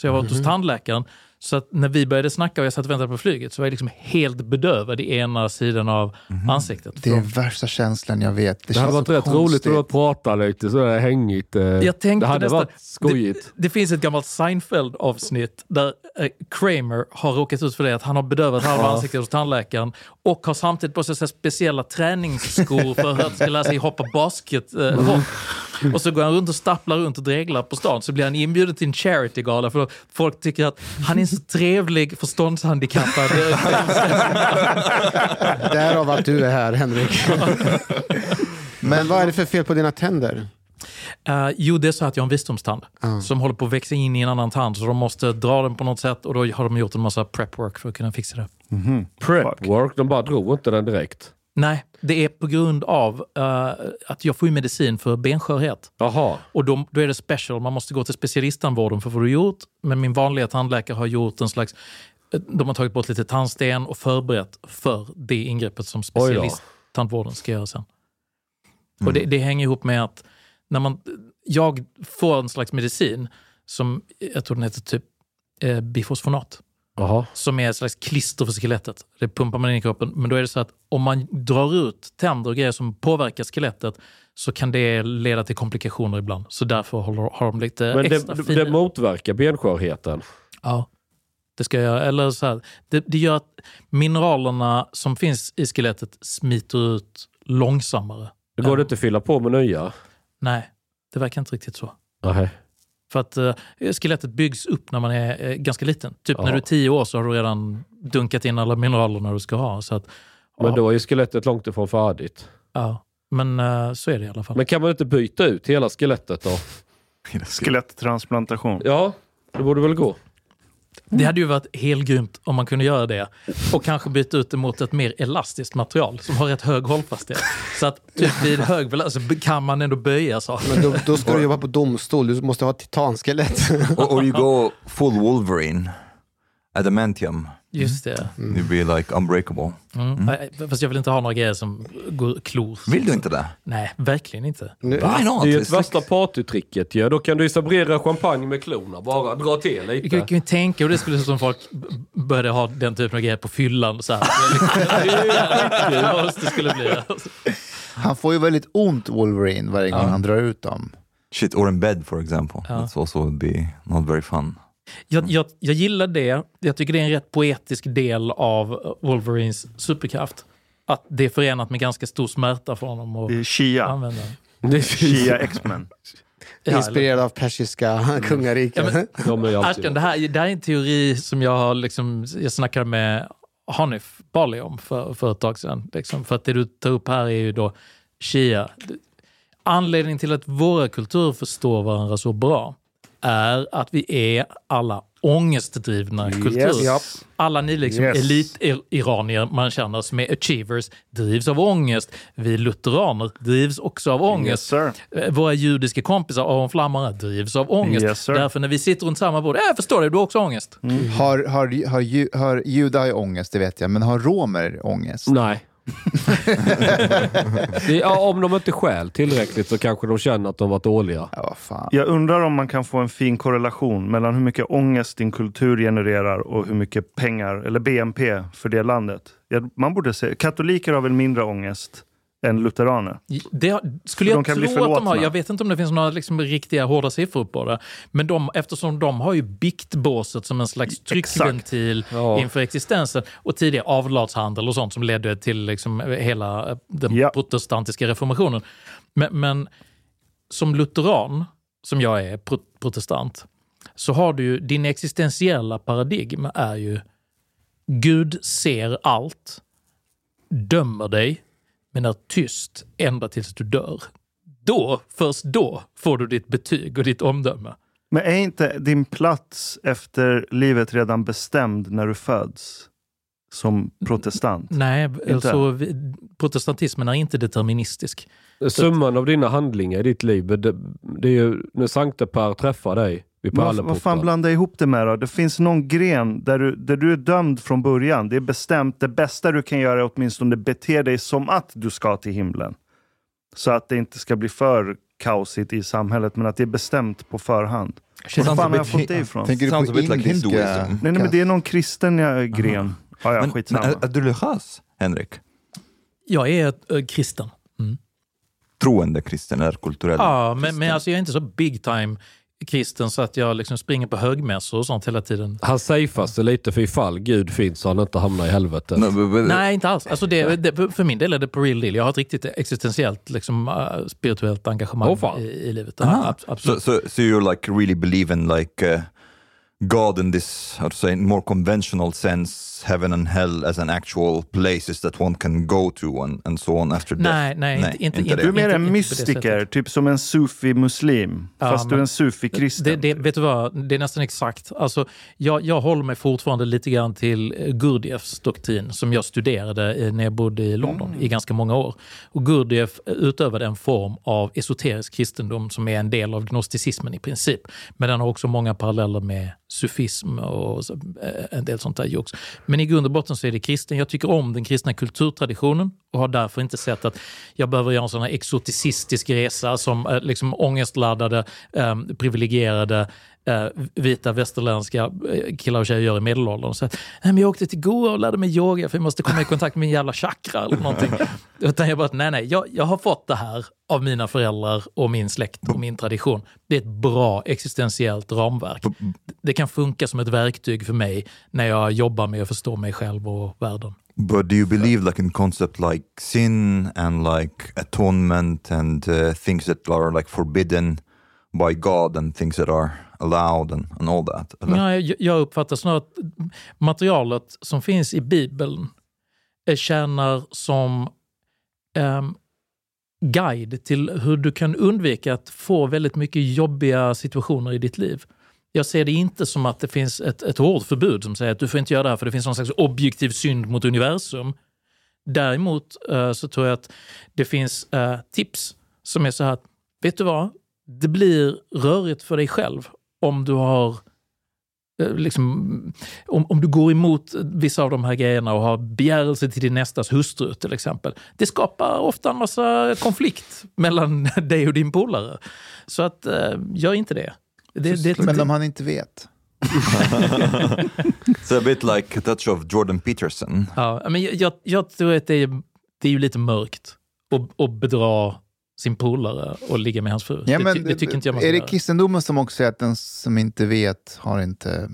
Så jag var Mhm. hos tandläkaren. Så att när vi började snacka och jag satt och väntade på flyget så var jag liksom helt bedövad i ena sidan av ansiktet. Mhm. Det är värsta känslan jag vet. Det, Det hade varit så rätt roligt konstigt. att prata lite sådär hängigt. eh. Jag tänkte det hade nästan, varit skojigt. Det, det finns ett gammalt Seinfeld-avsnitt där eh, Kramer har råkat ut för det att han har bedövat halva Ja. ansiktet hos tandläkaren och har samtidigt på sig speciella träningsskor för att han ska lära sig hoppa basket. Eh. Och så går han runt och stapplar runt och dreglar på stan så blir han inbjuden till en charity-gala för folk tycker att han är så trevlig förståndshandikappad. Därav att du är här Henrik. Men vad är det för fel på dina tänder? Uh, jo, det är så att jag har en visdomstand som håller på att växa in i en annan tand så de måste dra den på något sätt och då har de gjort en massa prep work för att kunna fixa det. Prep work, de bara drog inte den direkt. Nej, det är på grund av eh, att jag får ju medicin för benskörhet. Jaha. Och då, då är det special, man måste gå till specialisttandvården för att få det gjort. Men min vanliga tandläkare har gjort en slags... eh, De har tagit bort lite tandsten och förberett för det ingreppet som specialisttandvården ska göra sen. Och det, det hänger ihop med att när man, jag får en slags medicin som, jag tror den heter typ eh, bifosfonat Jaha. som är ett slags klister för skelettet. Det pumpar man in i kroppen. Men då är det så att om man drar ut tänder och grejer som påverkar skelettet så kan det leda till komplikationer ibland. Så därför håller, har de lite Men extra det, fina... det motverkar benskörheten. Ja, det ska jag. Eller så här, det, det gör att mineralerna som finns i skelettet smiter ut långsammare. Det går det inte att fylla på med nya? Nej, det verkar inte riktigt så. Nej. För att eh, skelettet byggs upp när man är eh, ganska liten. Typ när Ja. du är tio år så har du redan dunkat in alla mineralerna du ska ha. Så att, Men då är ju skelettet långt ifrån färdigt. ja. Men eh, så är det i alla fall. Men kan man inte byta ut hela skelettet då? Skeletttransplantation. Ja, det borde väl gå. Det hade ju varit helt grymt om man kunde göra det och kanske byta ut det mot ett mer elastiskt material som har rätt hög hållfasthet. Så att typ vid hög belastning så kan man ändå böja saker. Men då, då ska du jobba på domstol, du måste ha ett titanskelett. or, or you go full Wolverine, adamantium. Just det. You'd be like unbreakable. Mm. Nej, Fast jag vill inte ha några grejer som går klor. Vill du inte det? Nej, verkligen inte. Why not? Det är ju ett värsta partytricket ju. Då kan du ju sabrera champagne med klorna. Bara dra till Jag kan, lite. ju tänka hur det skulle se som folk började ha den typen av grejer på fyllan. Så här. Vad det skulle bli. Han får ju väldigt ont Wolverine varje gång han drar ut dem. Shit, or in bed for example. Ja. That's also would be not very fun. Jag, jag, jag gillar det. Jag tycker det är en rätt poetisk del av Wolverines superkraft. Att det är förenat med ganska stor smärta för honom att Det är Shia. använda. Shia X-Men. Ja, eller- Inspirerad av persiska kungariket. Ja, men- De det här, det här är en teori som jag har liksom, jag snackade med Hanif Bali om för, för ett tag sedan. Liksom. För att det du tar upp här är ju då Shia. Anledningen till att våra kulturer förstår varandra så bra är att vi är alla ångestdrivna kulturer. Japp. Alla ni liksom Yes. elit-iranier man känner som är achievers drivs av ångest. Vi lutheraner drivs också av ångest. Yes. Eh, Våra judiska kompisar Aron Flammare drivs av ångest. Yes. Därför när vi sitter runt samma bord, "Ja, jag förstår det, du har också ångest. Har, har, har, ju- har judar ju ångest, det vet jag, men har romer ångest? Nej. Ja, om de inte stjäl tillräckligt så kanske de känner att de var dåliga. Ja, fan. Jag undrar om man kan få en fin korrelation mellan hur mycket ångest din kultur genererar och hur mycket pengar, eller BNP, för det landet. Man borde se, katoliker har väl mindre ångest än lutheraner? Det skulle jag de kan tro bli att de har. Jag vet inte om det finns några liksom riktiga hårda siffror på det. Men de, eftersom de har ju biktbåset som en slags tryckventil Ja. inför existensen och tidigare avlatshandel och sånt som ledde till liksom hela eh, den Ja. protestantiska reformationen. Men, men som lutheran, som jag är, pro protestant, så har du ju, din existentiella paradigm är ju Gud ser allt, dömer dig, men är tyst ända tills du dör. Då, först då, får du ditt betyg och ditt omdöme. Men är inte din plats efter livet redan bestämd när du föds? Som protestant? Nej, Inte? alltså, protestantismen är inte deterministisk. Summan av dina handlingar i ditt liv, det, det är ju när Sankte Per träffar dig vid Vad, Pärleporten. vad fan blandar ihop det med då? Det finns någon gren där du, där du är dömd från början. Det är bestämt. Det bästa du kan göra är åtminstone bete dig som att du ska till himlen. Så att det inte ska bli för kaosigt i samhället, men att det är bestämt på förhand. Var fan har jag fått det ifrån? Tänker du på indiska... Hinduism. Nej, nej, men det är någon kristen gren. Ja, ja, Men, skitsamma. men är, är du religiös, Henrik? Jag är äh, kristen. Troende kristen eller kulturell? Ja, men, men alltså, jag är inte så big time kristen så att jag liksom springer på högmässor och sånt hela tiden. Han safear sig lite för ifall Gud finns så han inte hamnar i helvetet. No, but, but, Nej, inte alls. Alltså det, det, för min del är det på real deal. Jag har ett riktigt existentiellt, liksom, äh, spirituellt engagemang fan. i, i livet. Aha. Ja, ab- So, absolut. so, so you like really believe in like uh, God in this, how to say, more conventional sense, heaven and hell as an actual places that one can go to and, and so on after death? Nej, nej, inte- inte- det. Du är mer en mystiker, typ som en sufi-muslim. Ja, fast du är en sufi-kristen. Det, det, vet du vad, det är nästan exakt. Alltså, jag, jag håller mig fortfarande lite grann till eh, Gurdjieffs doktrin som jag studerade eh, när jag bodde i London Mm. i ganska många år. Och Gurdjieff utövade en form av esoterisk kristendom som är en del av gnosticismen i princip. Men den har också många paralleller med sufism och eh, en del sånt där jox. Men i grund och botten så är det kristen. Jag tycker om den kristna kulturtraditionen och har därför inte sett att jag behöver göra en sån här exoticistisk resa som eh, liksom ångestladdade, eh, privilegierade vita västerländska eh, killar och tjejer gör i medelåldern. Så nej, men jag åkte till Goa och lärde mig yoga för jag måste komma i kontakt med min jävla chakra eller någonting. Utan jag bara, nej nej, jag, jag har fått det här av mina föräldrar och min släkt och min tradition. Det är ett bra existentiellt ramverk. Det kan funka som ett verktyg för mig när jag jobbar med att förstå mig själv och världen. But do you believe like in concept like sin and like atonement and uh, things that are like forbidden by God and things that are allowed and, and all that? Eller? Ja, jag, jag uppfattar snarare att materialet som finns i Bibeln eh, tjänar som um, guide till hur du kan undvika att få väldigt mycket jobbiga situationer i ditt liv. Jag ser det inte som att det finns ett, ett hårt förbud som säger att du får inte göra det här för det finns någon slags objektiv synd mot universum. Däremot uh, så tror jag att det finns uh, tips som är så här att, vet du vad? Det blir rörigt för dig själv om du har eh, Liksom, om, om du går emot vissa av de här grejerna och har begärelse till din nästas hustru till exempel. Det skapar ofta en massa konflikt mellan dig och din polare. Så att, eh, gör inte det. det, det Men om han inte vet? It's a bit like a touch of Jordan Peterson. Ja, men jag, jag, jag tror att det är, det är ju lite mörkt att, att bedra sin polare och ligga med hans fru. Ja, det, men, det tycker inte jag man är det kristendomen som också säger att den som inte vet har inte...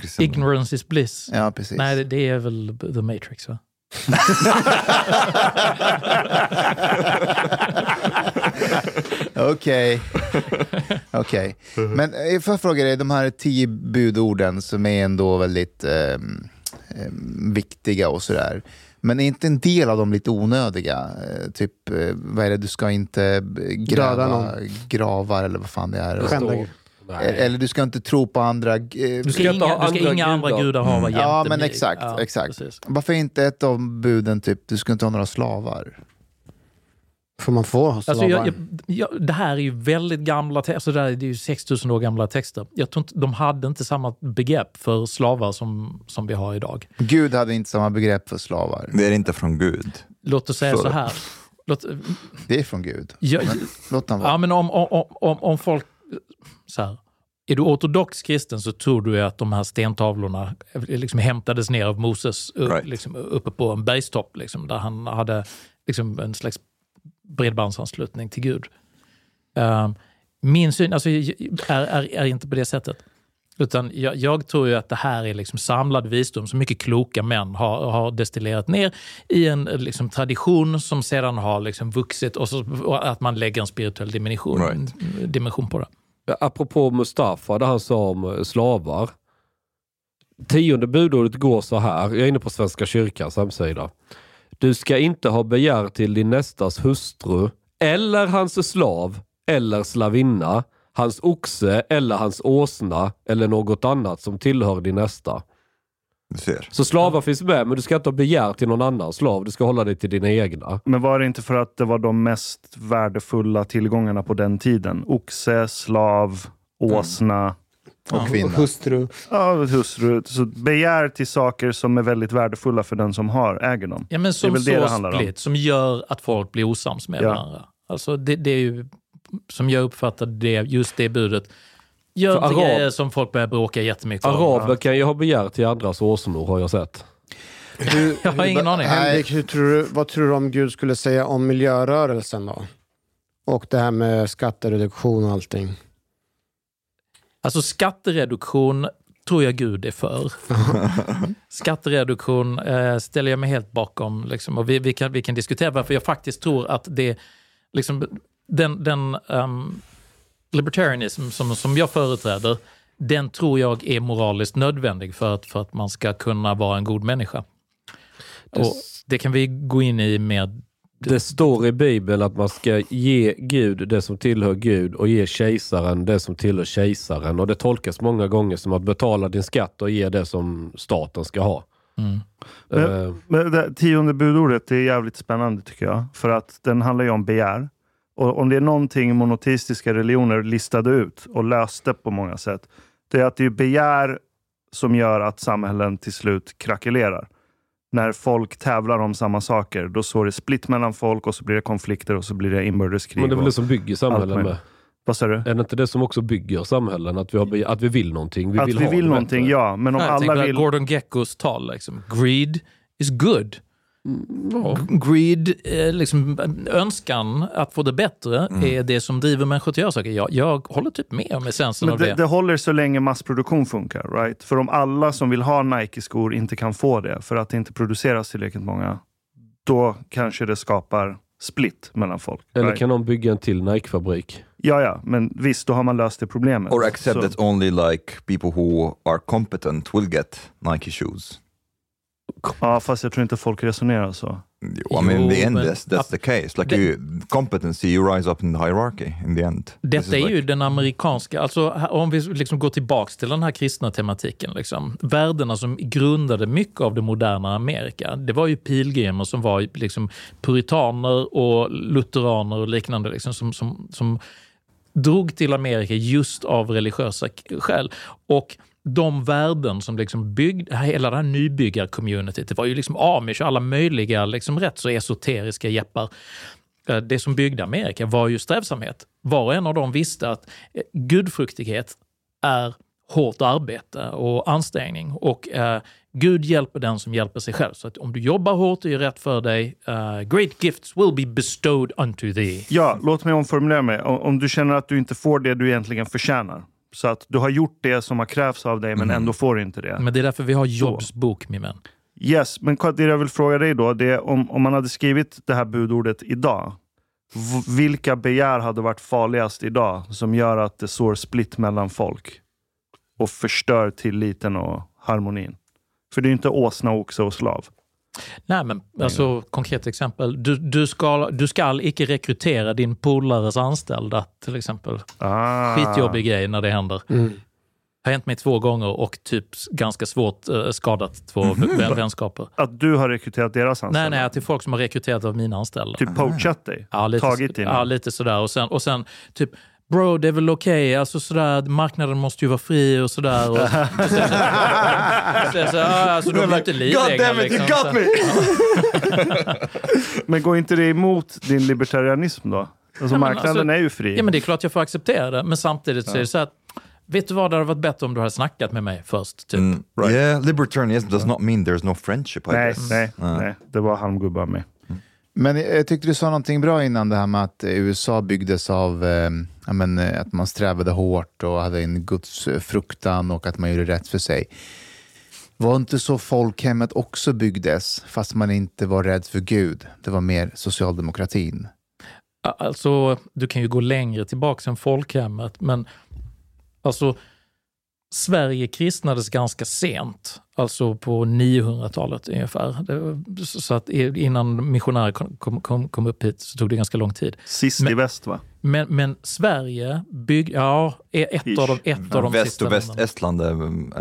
Kristendom? Ignorance is bliss. Ja, precis. Nej, det, det är väl The Matrix va? Okej. Okej. Men eh, får jag fråga dig, de här tio budorden som är ändå väldigt ehm, viktiga och sådär. Men är inte en del av dem lite onödiga? Eh, typ, eh, vad är det, du ska inte gräva gravar eller vad fan det är. Skända. Eh, Eller du ska inte tro på andra... Du ska, inga, ha du ska andra inga andra gudar. gudar hava jämte Ja, men exakt. Ja, exakt. precis. Varför inte ett av buden typ, du ska inte ha några slavar? Får man få ha Alltså jag, jag, jag, det här är ju väldigt gamla texter, alltså det, är ju 6000 år gamla texter. Jag tror inte, de hade inte samma begrepp för slavar som, som vi har idag. Gud hade inte samma begrepp för slavar. Det är inte från Gud. Låt oss säga Så- så här. Låt, Det är från Gud. ja, Men låt dem vara. ja, men om, om, om, om folk... Så här, är du ortodox kristen så tror du att de här stentavlorna liksom hämtades ner av Moses upp, Right. liksom, uppe på en bergstopp liksom, där han hade liksom, en slags bredbandsanslutning till Gud. Um, min syn alltså, är, är, är inte på det sättet. Utan jag, jag tror ju att det här är liksom samlad visdom som mycket kloka män har, har destillerat ner i en liksom, tradition som sedan har liksom vuxit och, så, och att man lägger en spirituell dimension, Right. dimension på det. Apropå Mustafa, det han sa om eh, slavar. Tionde budordet går så här, jag är inne på Svenska kyrkans hemsida. Du ska inte ha begär till din nästas hustru eller hans slav eller slavinna, hans oxe eller hans åsna eller något annat som tillhör din nästa. Så slavar finns med, men du ska inte ha begär till någon annan slav. Du ska hålla dig till dina egna. Men var det inte för att det var de mest värdefulla tillgångarna på den tiden? Oxe, slav, åsna. Och kvinna. Hustru. Ja, hustru. Så begär till saker som är väldigt värdefulla för den som har, äger dem. Ja, men det är som väl det det handlar om. split, som gör att folk blir osams med Ja. varandra. Alltså det, det är ju, som jag uppfattar det, just det budet, gör För inte arab- grejer som folk börjar bråka jättemycket om. Araber kan ju ha begär till andras åsnor har jag sett. Hur, Jag har ingen aning. Henrik, hur tror du, vad tror du om Gud skulle säga om miljörörelsen då? Och det här med skattereduktion och allting. Alltså skattereduktion tror jag Gud är för. skattereduktion eh, ställer jag mig helt bakom. Liksom, och vi, vi, kan, vi kan diskutera varför jag faktiskt tror att det, liksom, den, den um, libertarianism som, som jag företräder, den tror jag är moraliskt nödvändig för att, för att man ska kunna vara en god människa. Och det kan vi gå in i med Det står i Bibeln att man ska ge Gud det som tillhör Gud och ge kejsaren det som tillhör kejsaren. Och det tolkas många gånger som att betala din skatt och ge det som staten ska ha. Mm. Men, Eh, men det tionde budordet det är jävligt spännande tycker jag. För att den handlar ju om begär. Och om det är någonting monoteistiska religioner listade ut och löste på många sätt. Det är att det är begär som gör att samhällen till slut krackelerar. När folk tävlar om samma saker, då står det split mellan folk och så blir det konflikter och så blir det inbördeskrig. men det är väl det som bygger samhällen med. Vad sa du? Är det inte det som också bygger samhällen? Att vi, har, att vi vill någonting? Vi att vill vi vill någonting, bättre. ja. Men om tänker alla vill... Gordon Geckos tal. Liksom. Greed is good. Ja. Greed, eh, liksom, önskan att få det bättre, Mm. är det som driver människor till att göra saker. Jag, jag håller typ med om essensen Men av det, det. det håller så länge massproduktion funkar. Right? För om alla som vill ha Nike-skor inte kan få det för att det inte produceras tillräckligt många, då kanske det skapar split mellan folk. Eller right? kan någon bygga en till Nike-fabrik? Ja, ja, men visst, då har man löst det problemet. Or accept Så- that only like people who are competent will get Nike shoes. Ja, fast jag tror inte folk resonerar så. I mean, in the Jo, end, men- that's, that's the case. Like Det- you, competency, you rise up in the hierarchy in the end. Detta är like- ju den amerikanska, alltså om vi liksom går tillbaks till den här kristna tematiken. Liksom, värdena som grundade mycket av det moderna Amerika, det var ju pilgrimer som var liksom puritaner och lutheraner och liknande liksom, som, som, som drog till Amerika just av religiösa skäl. Och de värden som liksom byggde, hela det här nybyggar-communityt, det var ju liksom amish och alla möjliga liksom rätt så esoteriska jeppar. Eh, det som byggde Amerika var ju strävsamhet. Var och en av dem visste att eh, gudfruktighet är hårt arbete och ansträngning. Och eh, Gud hjälper den som hjälper sig själv. Så att om du jobbar hårt och gör rätt för dig, uh, great gifts will be bestowed unto thee. Ja, låt mig omformulera mig. Om, om du känner att du inte får det du egentligen förtjänar. Så att du har gjort det som har krävts av dig, men ändå får inte det. Men det är därför vi har Jobs bok, min vän. Yes, men det jag vill fråga dig då, det är om, om man hade skrivit det här budordet idag. Vilka begär hade varit farligast idag som gör att det sår split mellan folk? Och förstör tilliten och harmonin. För det är ju inte åsna, oxe och slav. Nej, men alltså konkret exempel. Du, du, ska, du ska icke rekrytera din polares anställda, till exempel. Ah. Skitjobbig grej när det händer. har hänt mig två gånger och typ ganska svårt eh, skadat två vän- vänskaper. Att du har rekryterat deras anställda? Nej, nej, till folk som har rekryterat av mina anställda. Typ poachat dig? Ja, lite, Tagit din? Ja, lite sådär. Och sen, och sen typ, bro, det är väl okej, alltså sådär, marknaden måste ju vara fri och sådär. Och, och sen, sen, så, ja, alltså, de är inte livegna. Liksom, så- Men går inte det emot din libertarianism då? Alltså men marknaden alltså- är ju fri. Ja, men det är klart jag får acceptera det. Men samtidigt så är det så att, vet du vad, det hade varit bättre om du hade snackat med mig först. Typ. Mm, Yeah, libertarianism does not mean there's no friendship. I nej, guess. nej, Uh. nej, det var halmgubbar med. Men jag tyckte du sa någonting bra innan det här med att eh, USA byggdes av eh, men, eh, att man strävade hårt och hade en gudsfruktan och att man gjorde rätt för sig. Var inte så folkhemmet också byggdes, fast man inte var rädd för Gud? Det var mer socialdemokratin. Alltså, du kan ju gå längre tillbaka än folkhemmet, men alltså Sverige kristnades ganska sent, alltså på 900-talet ungefär. Det, så att innan missionärer kom, kom, kom upp hit så tog det ganska lång tid. Sist men, i väst va? Men, men Sverige byggde, ja, är ett av de, ett av de Väst sista och. Västestland är,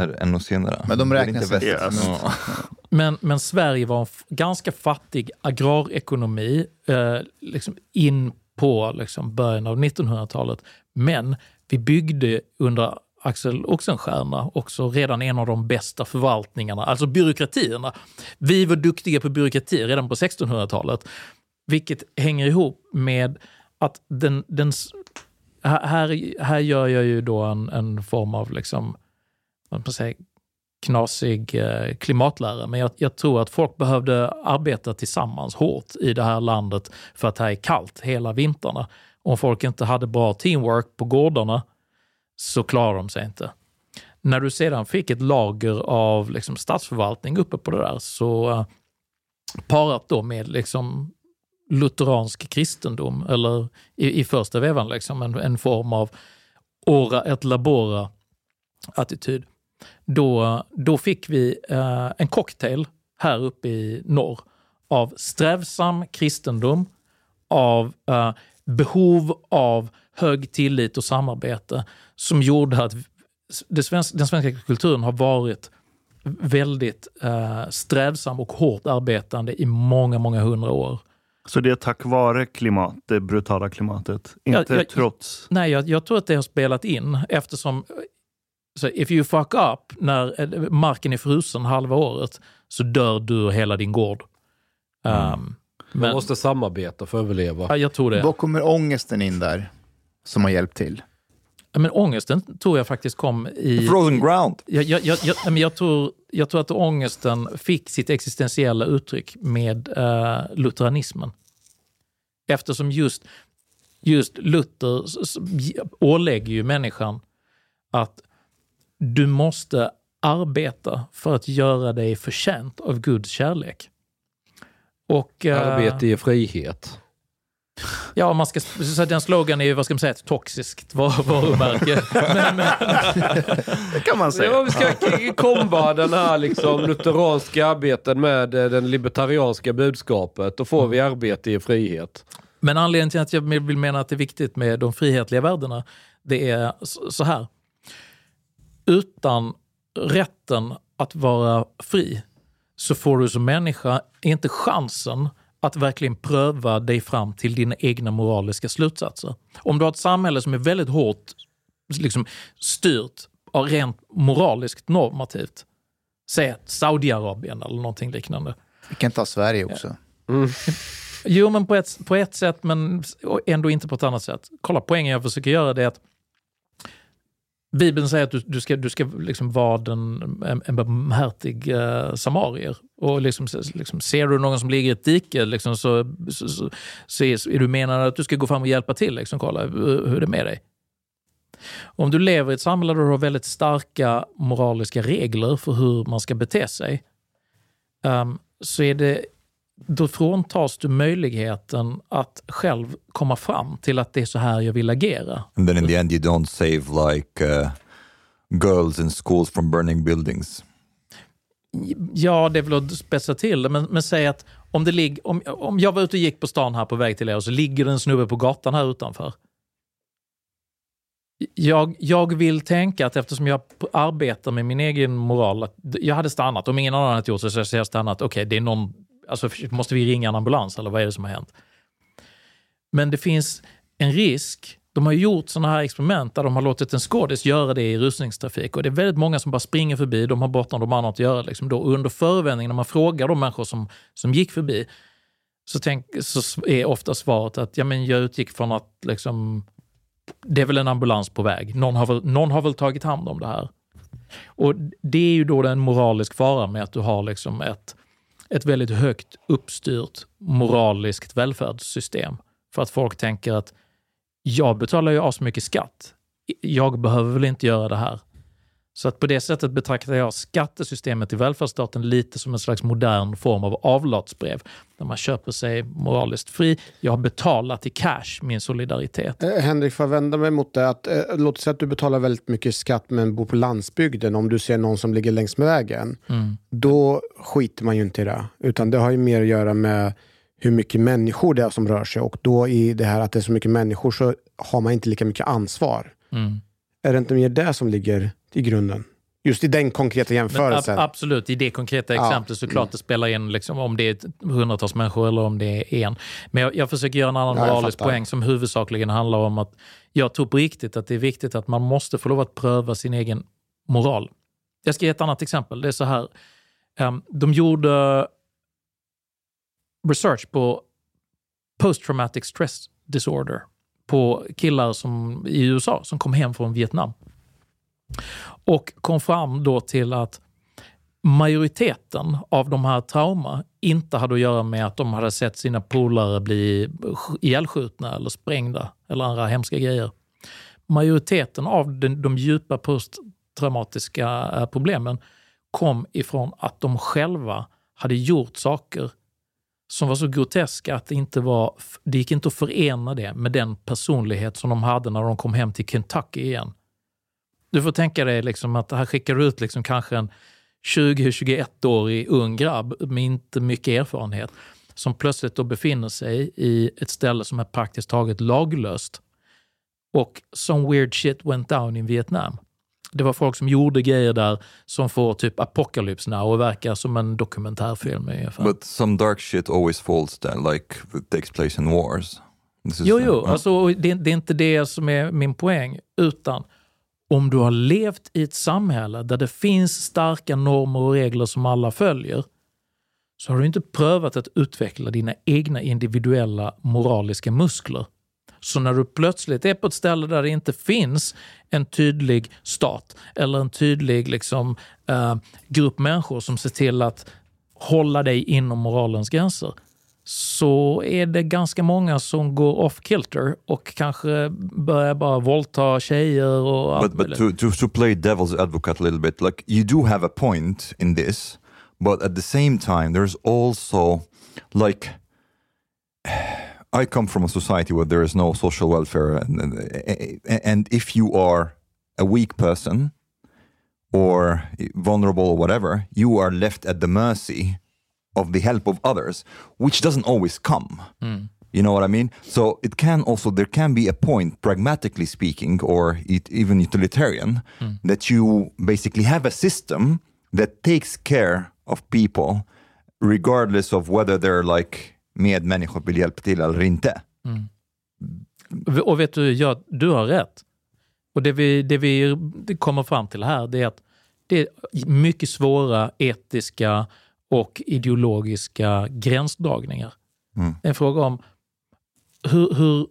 är ännu senare. Men de räknas inte väst. Yes. Ja. Men, men Sverige var en ganska fattig agrarekonomi eh, liksom in på liksom början av 1900-talet. Men vi byggde under Axel Oxenstierna också redan en av de bästa förvaltningarna, alltså byråkratierna. Vi var duktiga på byråkrati redan på 1600-talet, vilket hänger ihop med att den, den här, här- gör jag ju då en, en form av liksom, vad man säga, knasig eh, klimatlära, men jag, jag tror att folk behövde arbeta tillsammans hårt i det här landet för att det här är kallt hela vintrarna. Om folk inte hade bra teamwork på gårdarna så klarar de sig inte. När du sedan fick ett lager av liksom, statsförvaltning uppe på det där så eh, parat då med liksom, lutheransk kristendom, eller i, i första vevan liksom, en, en form av ora et labora attityd. Då, då fick vi eh, en cocktail här uppe i norr av strävsam kristendom, av eh, behov av hög tillit och samarbete som gjorde att svenska, den svenska kulturen har varit väldigt eh, strävsam och hårt arbetande i många, många hundra år. Så det är tack vare klimat, det brutala klimatet, inte jag- trots. Nej, jag, jag tror att det har spelat in eftersom så if you fuck up när eh, marken är frusen halva året så dör du och hela din gård. Um, Man men måste samarbeta för att överleva. ja, jag tror det. Var kommer ångesten in där, som har hjälpt till? Men ångesten tror jag faktiskt kom i... Frozen ground. Jag, jag, jag, jag, men jag, tror, jag tror att ångesten fick sitt existentiella uttryck med eh, lutheranismen. Eftersom just, just Luther ålägger ju människan att du måste arbeta för att göra dig förtjänt av Guds kärlek. Och, eh, Arbete i frihet. Ja, man ska, så den slogan är ju, vad ska man säga, ett toxiskt var- varumärke. men, men, Det kan man säga. Ja, vi ska komba den här liksom lutheranska arbetet med eh, den libertarianska budskapet. Då får vi arbete i frihet. Men anledningen till att jag vill mena att det är viktigt med de frihetliga värdena, det är så här. Utan rätten att vara fri så får du som människa inte chansen att verkligen pröva dig fram till dina egna moraliska slutsatser. Om du har ett samhälle som är väldigt hårt liksom, styrt av rent moraliskt normativt, säg Saudiarabien eller någonting liknande, Vi kan ta Sverige också. Jo, men på ett, på ett sätt, men ändå inte på ett annat sätt. Kolla, poängen jag försöker göra det är att Bibeln säger att du, du ska, du ska liksom vara den, en, en barmhärtig uh, samarier. Och liksom, liksom, ser du någon som ligger i ett dike liksom, så, så, så, så är, du menad att du ska gå fram och hjälpa till. Liksom, kolla hur, hur är det med dig. Om du lever i ett samhälle där du har väldigt starka moraliska regler för hur man ska bete sig, um, så är det då fråntas du möjligheten att själv komma fram till att det är så här jag vill agera. And then in the end you don't save like uh, girls in schools from burning buildings. Ja, det är väl att spetsa till det, men, men säg att om, det ligger, om, om jag var ute och gick på stan här på väg till er och så ligger det en snubbe på gatan här utanför. Jag, jag vill tänka att eftersom jag arbetar med min egen moral, att jag hade stannat. Om ingen annan hade gjort så, så hade jag stannat. Okej, det är någon, alltså, måste vi ringa en ambulans eller vad är det som har hänt? Men det finns en risk. De har ju gjort sådana här experiment där de har låtit en skådis göra det i rusningstrafik och det är väldigt många som bara springer förbi, de har bortom de andra att göra. Liksom då. Under förevändning när man frågar de människor som, som gick förbi så, tänk, så är ofta svaret att ja, men jag utgick från att liksom, det är väl en ambulans på väg. Någon har, väl, någon har väl tagit hand om det här. Och Det är ju då en moralisk fara med att du har liksom ett, ett väldigt högt uppstyrt moraliskt välfärdssystem. För att folk tänker att jag betalar ju asmycket skatt. Jag behöver väl inte göra det här. Så att på det sättet betraktar jag skattesystemet i välfärdsstaten lite som en slags modern form av avlatsbrev. Där man köper sig moraliskt fri. Jag har betalat i cash min solidaritet. Eh, Henrik, får jag vända mig mot det? Att, eh, låt säga att du betalar väldigt mycket skatt men bor på landsbygden. Om du ser någon som ligger längs med vägen. Mm. Då skiter man ju inte i det. Utan det har ju mer att göra med hur mycket människor det är som rör sig. Och då i det här att det är så mycket människor så har man inte lika mycket ansvar. Mm. Är det inte mer det som ligger i grunden? Just i den konkreta jämförelsen. ab- absolut, i det konkreta Ja. exemplet såklart det spelar in liksom, om det är hundratals människor eller om det är en. Men jag, jag försöker göra en annan Ja, moralisk poäng som huvudsakligen handlar om att jag tror på riktigt att det är viktigt att man måste få lov att pröva sin egen moral. Jag ska ge ett annat exempel. Det är så här. ehm, de gjorde research på post traumatic stress disorder på killar som, i USA som kom hem från Vietnam. Och kom fram då till att majoriteten av de här trauma inte hade att göra med att de hade sett sina polare bli ihjälskjutna eller sprängda eller andra hemska grejer. Majoriteten av de, de djupa posttraumatiska eh, problemen kom ifrån att de själva hade gjort saker som var så groteska att det inte var, det gick inte att förena det med den personlighet som de hade när de kom hem till Kentucky igen. Du får tänka dig liksom att här skickar du ut liksom kanske en 20-21-årig ung grabb med inte mycket erfarenhet som plötsligt då befinner sig i ett ställe som är praktiskt taget laglöst. Och some weird shit went down in Vietnam. Det var folk som gjorde grejer där som får typ Apocalypse Now och verkar som en dokumentärfilm ungefär. But some dark shit always falls then, like it takes place in wars. Jo, jo, uh, alltså, det, det är inte det som är min poäng. Utan om du har levt i ett samhälle där det finns starka normer och regler som alla följer, så har du inte prövat att utveckla dina egna individuella moraliska muskler. Så när du plötsligt är på ett ställe där det inte finns en tydlig stat eller en tydlig liksom, eh, grupp människor som ser till att hålla dig inom moralens gränser, så är det ganska många som går off-kilter och kanske börjar bara våldta tjejer och allt but but to, to, to play devil's advocate a little bit, like you do have a point in this, but at the same time, there's also like I come from a society where there is no social welfare, and, and, and if you are a weak person or vulnerable or whatever, you are left at the mercy of the help of others, which doesn't always come. Hmm. You know what I mean? So it can also there can be a point, pragmatically speaking, or it, even utilitarian, hmm. that you basically have a system that takes care of people, regardless of whether they're like medmänniskor vill hjälpa till eller inte. Och vet du, ja, du har rätt. Och det vi, det vi kommer fram till här det är att det är mycket svåra etiska och ideologiska gränsdragningar. Mm. Det är en fråga om hur, hur,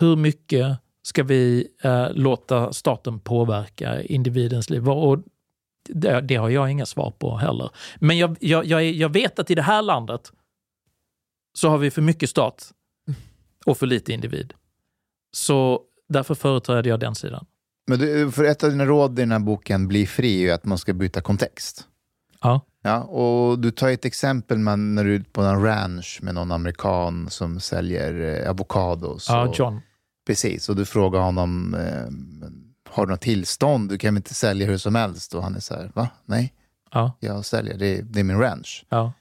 hur mycket ska vi eh, låta staten påverka individens liv? Och det, det har jag inga svar på heller. Men jag, jag, jag, jag vet att i det här landet så har vi för mycket stat och för lite individ. Så därför företräder jag den sidan. Men du, för ett av dina råd i den här boken, Bli fri, är att man ska byta kontext. Ja. Ja, och du tar ett exempel med när du är på en ranch med någon amerikan som säljer eh, avokados. Ja, och, John. Precis, och du frågar honom, eh, har du något tillstånd? Du kan väl inte sälja hur som helst? Och han är så här, va? Nej, Ja. jag säljer, det är, det är min ranch. Ja.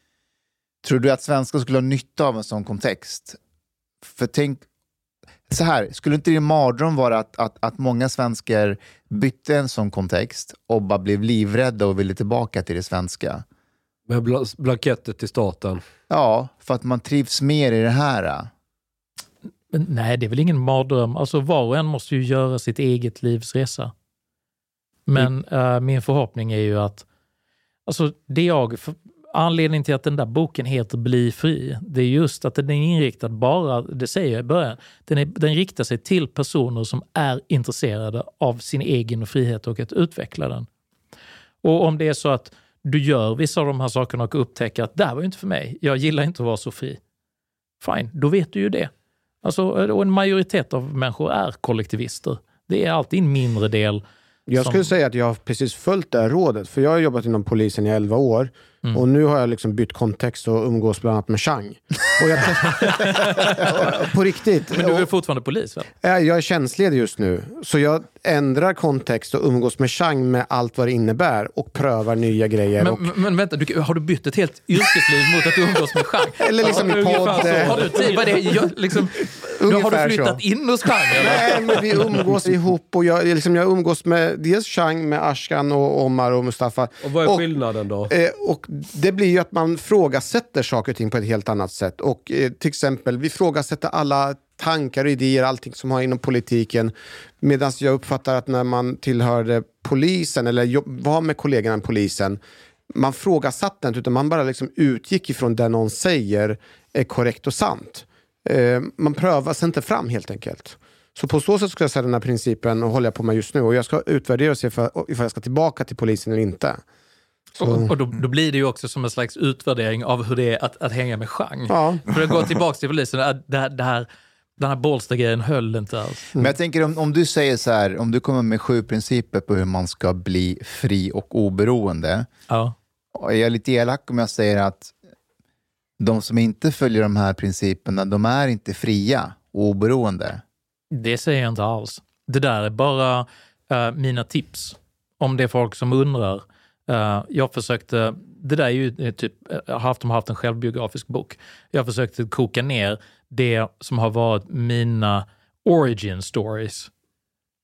Tror du att svenskar skulle ha nytta av en sån kontext? För tänk, så här, skulle inte din mardröm vara att, att, att många svenskar bytte en sån kontext och bara blev livrädda och ville tillbaka till det svenska? Med bla- blanketter till staten. Ja, för att man trivs mer i det här. Men nej, det är väl ingen mardröm. Alltså var och en måste ju göra sitt eget livs resa. Men eh, min förhoppning är ju att, alltså det jag, anledningen till att den där boken heter Bli fri, det är just att den är inriktad bara, det säger jag i början, den, är, den riktar sig till personer som är intresserade av sin egen frihet och att utveckla den. Och om det är så att du gör vissa av de här sakerna och upptäcker att det här var ju inte för mig. Jag gillar inte att vara så fri. Fine, då vet du ju det. Alltså, och en majoritet av människor är kollektivister. Det är alltid en mindre del. Jag som- skulle säga att jag har precis följt det här rådet, för jag har jobbat inom polisen i 11 år Mm. och nu har jag liksom bytt kontext och umgås bland annat med Chang. Och jag, på riktigt. Men du är Och- fortfarande polis väl? Ja, Jag är tjänstledig just nu, så jag ändrar kontext och umgås med Chang med allt vad det innebär och prövar nya grejer. Men, och, men, vänta, du, har du bytt ett helt yrkesliv mot att umgås med Chang? Eller liksom i podd, Har du tid? Vad är det? Jag, liksom, har du Ungefär flyttat så. in hos Chang? Eller? Nej, men vi umgås ihop och jag, liksom, jag umgås med dels Chang, med Ashkan och Omar och Mustafa. Och vad är skillnaden då? Eh, och det blir ju att man frågasätter saker och ting på ett helt annat sätt. Och eh, till exempel, vi frågasätter alla tankar och idéer, allting som har inom politiken. Medan jag uppfattar att när man tillhörde polisen eller var med kollegorna i polisen, man frågasatte inte utan man bara liksom utgick ifrån det någon säger är korrekt och sant. Eh, man prövar sig inte fram helt enkelt. Så på så sätt skulle jag säga den här principen och håller jag på med just nu. Och jag ska utvärdera och se ifall jag ska tillbaka till polisen eller inte. Och, och då, då blir det ju också som en slags utvärdering av hur det är att, att hänga med Chang. Ja. För att gå tillbaka till polisen, att det, det här, den här Bålsta-grejen höll inte alls. Men jag tänker om, om du säger så här, om du kommer med sju principer på hur man ska bli fri och oberoende. Ja. Och jag är lite elak om jag säger att de som inte följer de här principerna, de är inte fria och oberoende. Det säger jag inte alls. Det där är bara eh, mina tips. Om det är folk som undrar. Eh, jag försökte, det där är ju eh, typ, jag har haft, de har haft en självbiografisk bok. Jag försökte koka ner det som har varit mina origin stories.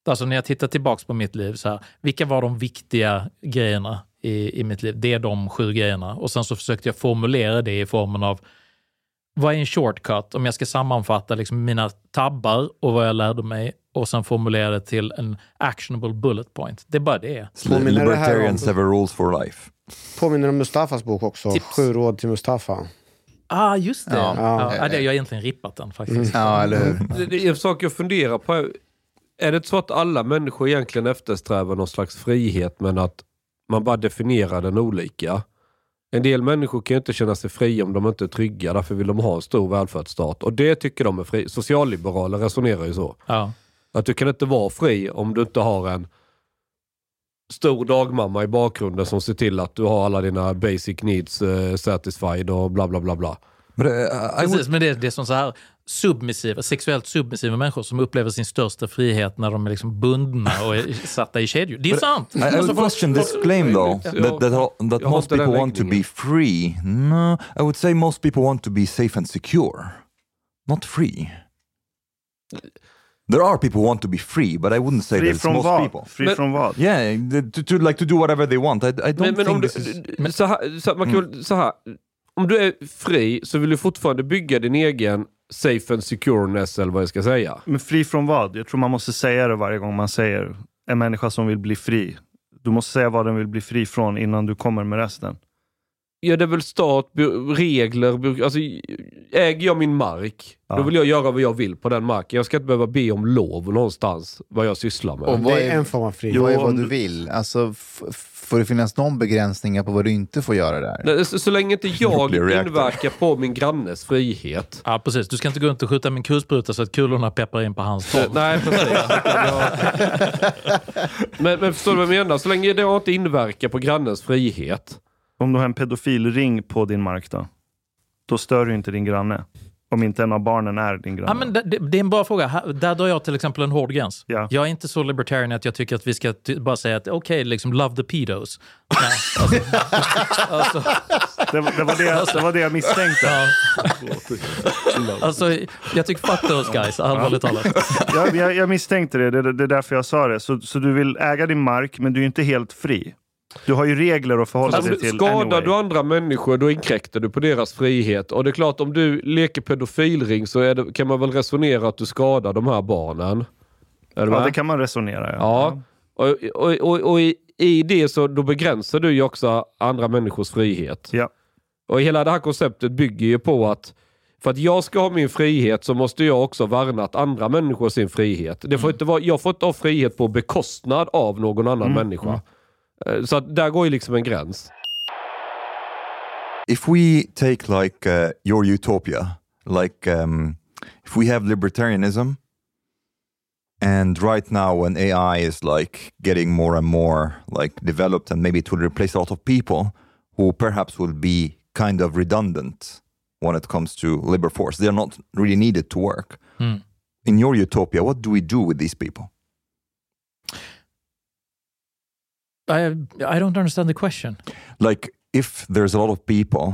Alltså när jag tittar tillbaks på mitt liv, så här, vilka var de viktiga grejerna i, i mitt liv? Det är de sju grejerna. Och sen så försökte jag formulera det i formen av vad är en shortcut om jag ska sammanfatta liksom mina tabbar och vad jag lärde mig och sen formulera det till en actionable bullet point. Det är bara det. Påminner det här om- Libertarians have rules for life. Påminner om Mustafas bok också. Tips. Sju råd till Mustafa. Ah, just det. Ja. Ja. Ja, det jag har egentligen rippat den faktiskt. Ja, eller hur? Det, det är en sak jag funderar på. är- Är det så att alla människor egentligen eftersträvar någon slags frihet men att man bara definierar den olika? En del människor kan ju inte känna sig fria om de inte är trygga. Därför vill de ha en stor välfärdsstat. Och det tycker de är fri. Socialliberaler resonerar ju så. Ja. Att du kan inte vara fri om du inte har en stor dagmamma i bakgrunden som ser till att du har alla dina basic needs eh, satisfied och bla bla bla bla. But uh, I would, Precis, men det, det är som så här submissiva, sexuellt submissiva människor som upplever sin största frihet när de är liksom bundna och är satta i kedjor. Det är sant! I, I would question this claim though, that, that, that most people want to be free. No, I would say most people want to be safe and secure, not free. There are people who want to be free, but I wouldn't say it's från most vad? people. Fri Men- från vad? Yeah, to, to like to do whatever they want. I, I don't Men, men think om du, this is... så här, så, man kan väl- så här, om du är fri så vill du fortfarande bygga din egen safe and secureness eller vad jag ska säga. Men fri från vad? Jag tror man måste säga det varje gång man säger en människa som vill bli fri. Du måste säga vad den vill bli fri från innan du kommer med resten. Ja, det är väl stat, regler, alltså äger jag min mark, Ja. då vill jag göra vad jag vill på den marken. Jag ska inte behöva be om lov någonstans vad jag sysslar med. Och vad Det är är, en form av frihet. vad, är Jo, vad du vill? Alltså, får det finnas någon begränsningar på vad du inte får göra där? Nej, Så, så länge inte jag inverkar på min grannes frihet. Ja, precis. Du ska inte gå runt och skjuta en kulspruta så att kulorna pepprar in på hans torv. Nej, precis. Jag- men, men förstår du vad jag menar? Så länge jag inte inverkar på grannens frihet. Om du har en pedofilring på din mark då? Då stör du inte din granne. Om inte en av barnen är din granne. Ja, men det, det, är en bra fråga. Där drar jag till exempel en hård gräns. Ja. Jag är inte så libertarian att jag tycker att vi ska bara säga att okej, liksom love the pedos. Nej, alltså, alltså, det, var- det, var det, det var det jag misstänkte. ja. alltså, jag tycker fuck those guys, allvarligt talat. Jag, jag, jag misstänkte det, det, det är därför jag sa det. Så, så du vill äga din mark, men du är inte helt fri. Du har ju regler att förhålla Alltså, dig till skadar anyway. du andra människor, då inkräktar du på deras frihet. Och det är klart, om du leker pedofilring så det, kan man väl resonera att du skadar de här barnen. Är Ja, det kan man resonera. Ja. Ja, och, och, och, och i, i det så då begränsar du ju också andra människors frihet. Ja. Och hela det här konceptet bygger ju på att för att jag ska ha min frihet så måste jag också värna att andra människor sin frihet. Det får inte vara, jag får inte ha frihet på bekostnad av någon annan människa. Eh, Så att där går ju liksom en gräns. if we take like uh, your utopia, like um, if we have libertarianism, and right now when AI is like getting more and more like developed, and maybe it will replace a lot of people who perhaps will be kind of redundant when it comes to labor force. They're not really needed to work. Mm. In your utopia, what do we do with these people? I, I don't understand the question. like if there's a lot of people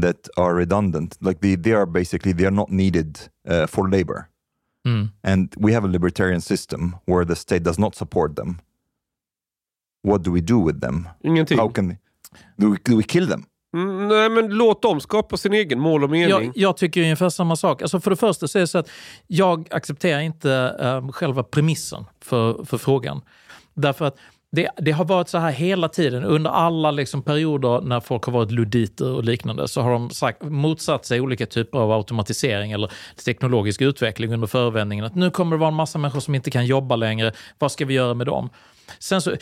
that are redundant like they, they are basically they are not needed uh, for labor Mm. and we have a libertarian system where the state does not support them what do we do with them Ingenting. how can we do we, do we kill them Mm, nej, men låt dem skapa sin egen mål och mening. Jag, jag tycker ungefär samma sak. Alltså för det första så är det så att jag accepterar inte eh, själva premissen för, för frågan. Därför att det, det har varit så här hela tiden. Under alla liksom perioder när folk har varit luditer och liknande så har de sagt, motsatt sig olika typer av automatisering eller teknologisk utveckling under förevändningen att nu kommer det vara en massa människor som inte kan jobba längre. Vad ska vi göra med dem? Sen så,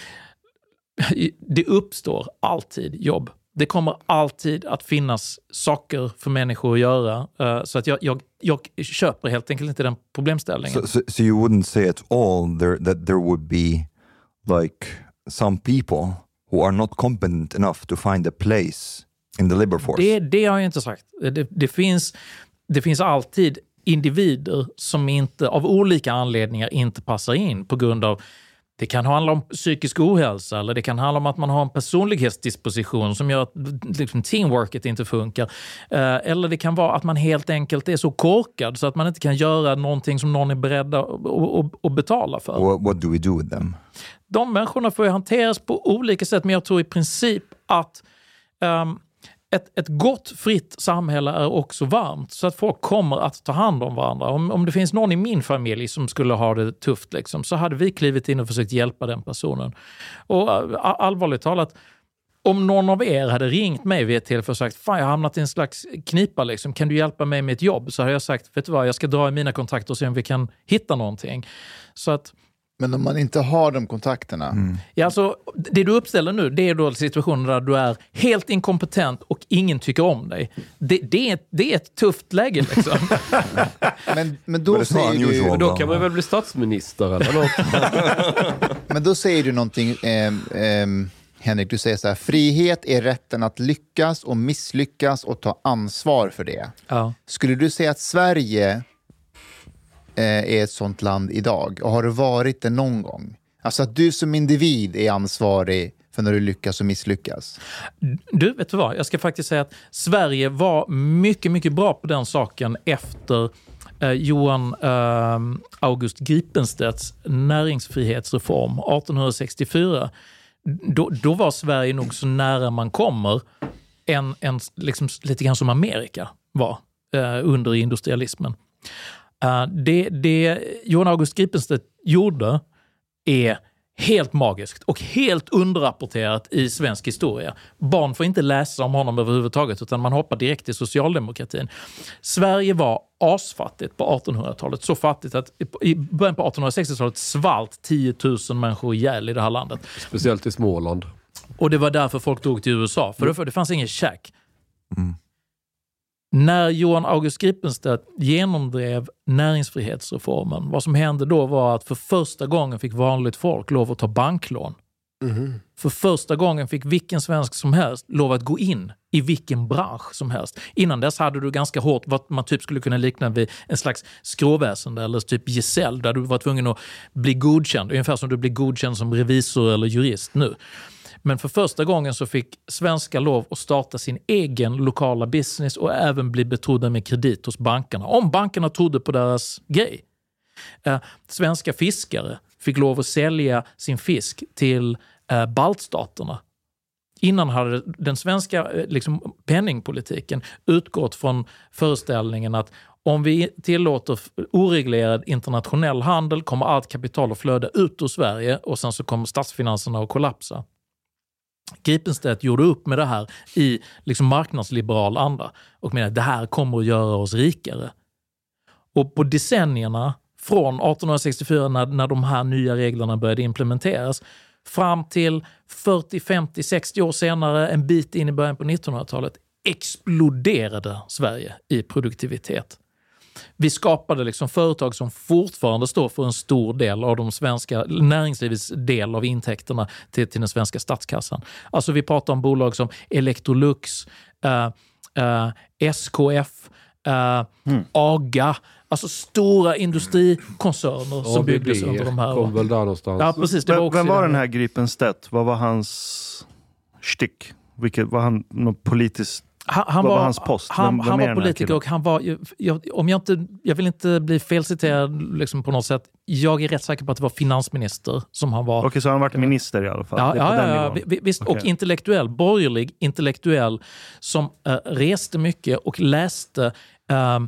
det uppstår alltid jobb. Det kommer alltid att finnas saker för människor att göra. Eh, så att jag, jag, jag köper helt enkelt inte den problemställningen. so, so, so you wouldn't say at all there that there would be like some people who are not competent enough to find a place in the labor force Det, det har jag inte sagt. Det, det, finns, det finns alltid individer som inte, av olika anledningar inte passar in på grund av det kan handla om psykisk ohälsa eller det kan handla om att man har en personlighetsdisposition som gör att liksom, teamworket inte funkar. Eh, Eller det kan vara att man helt enkelt är så korkad så att man inte kan göra någonting som någon är beredd att, betala för. what, what do we do with them de människorna får ju hanteras på olika sätt, men jag tror i princip att ehm, ett, ett gott, fritt samhälle är också varmt, så att folk kommer att ta hand om varandra. Om, om det finns någon i min familj som skulle ha det tufft, liksom, så hade vi klivit in och försökt hjälpa den personen. Och äh, allvarligt talat, om någon av er hade ringt mig vid ett tillfälle och sagt fan jag har hamnat i en slags knipa, liksom. kan du hjälpa mig med ett jobb? Så hade jag sagt, vet du vad, jag ska dra i mina kontakter och se om vi kan hitta någonting. Så att men om man inte har de kontakterna, Ja, alltså, det du uppställer nu det är då situationen där du är helt inkompetent och ingen tycker om dig. Det, det, är, det är ett tufft läge. Liksom. men, men då säger du... Men då kan man väl bli statsminister eller något? Men då säger du någonting, ehm, ehm, Henrik, du säger så här, frihet är rätten att lyckas och misslyckas och ta ansvar för det. Ja. Skulle du säga att Sverige eh, Eh, är ett sånt land idag? Och har det varit det någon gång? Alltså att du som individ är ansvarig för när du lyckas och misslyckas. Du, vet du vad? Jag ska faktiskt säga att Sverige var mycket, mycket bra på den saken efter eh, Johan eh, August Gripenstedts näringsfrihetsreform 1864. Då, då var Sverige nog så nära man kommer en, en, liksom, lite grann som Amerika var eh, under industrialismen. Eh, det, det Johan August Gripenstedt gjorde är helt magiskt och helt underrapporterat i svensk historia. Barn får inte läsa om honom överhuvudtaget utan man hoppar direkt till socialdemokratin. Sverige var asfattigt på 1800-talet. Så fattigt att i början på 1860-talet svalt 10 000 människor ihjäl i det här landet. Speciellt i Småland. Och det var därför folk drog till USA, för det, det fanns ingen käk. När Johan August Gripenstedt genomdrev näringsfrihetsreformen, vad som hände då var att för första gången fick vanligt folk lov att ta banklån. För första gången fick vilken svensk som helst lov att gå in i vilken bransch som helst. Innan dess hade du ganska hårt vad man typ skulle kunna likna vid en slags skråväsende eller typ gesäll där du var tvungen att bli godkänd. Ungefär som du blir godkänd som revisor eller jurist nu. Men för första gången så fick svenskar lov att starta sin egen lokala business och även bli betrodda med kredit hos bankerna. Om bankerna trodde på deras grej. Eh, svenska fiskare fick lov att sälja sin fisk till eh, baltstaterna. Innan hade den svenska eh, liksom, penningpolitiken utgått från föreställningen att om vi tillåter oreglerad internationell handel kommer allt kapital att flöda ut ur Sverige och sen så kommer statsfinanserna att kollapsa. Gripenstedt gjorde upp med det här i liksom marknadsliberal anda och menade att det här kommer att göra oss rikare. Och på decennierna från 1864 när, när de här nya reglerna började implementeras fram till 40, 50, 60 år senare, en bit in i början på 1900-talet, exploderade Sverige i produktivitet. Vi skapade liksom företag som fortfarande står för en stor del av de svenska näringslivets del av intäkterna till, till den svenska statskassan. Alltså vi pratar om bolag som Electrolux, eh, eh, SKF, eh, AGA, alltså stora industrikoncerner som byggdes under de här kom väl där någonstans. Ja, precis. Det var Vem, också vem i var den- den här Gripenstedt? Vad var hans stick? Vilket, var han något politiskt? Han, han var, var, hans post? Han, han var politiker och han var, jag, om jag, inte, jag vill inte bli felciterad liksom på något sätt. Jag är rätt säker på att det var finansminister som han var. Okej, så har han varit minister i alla fall? Ja, ja, ja, ja. visst. Och Okej. intellektuell, borgerlig intellektuell som eh, reste mycket och läste eh,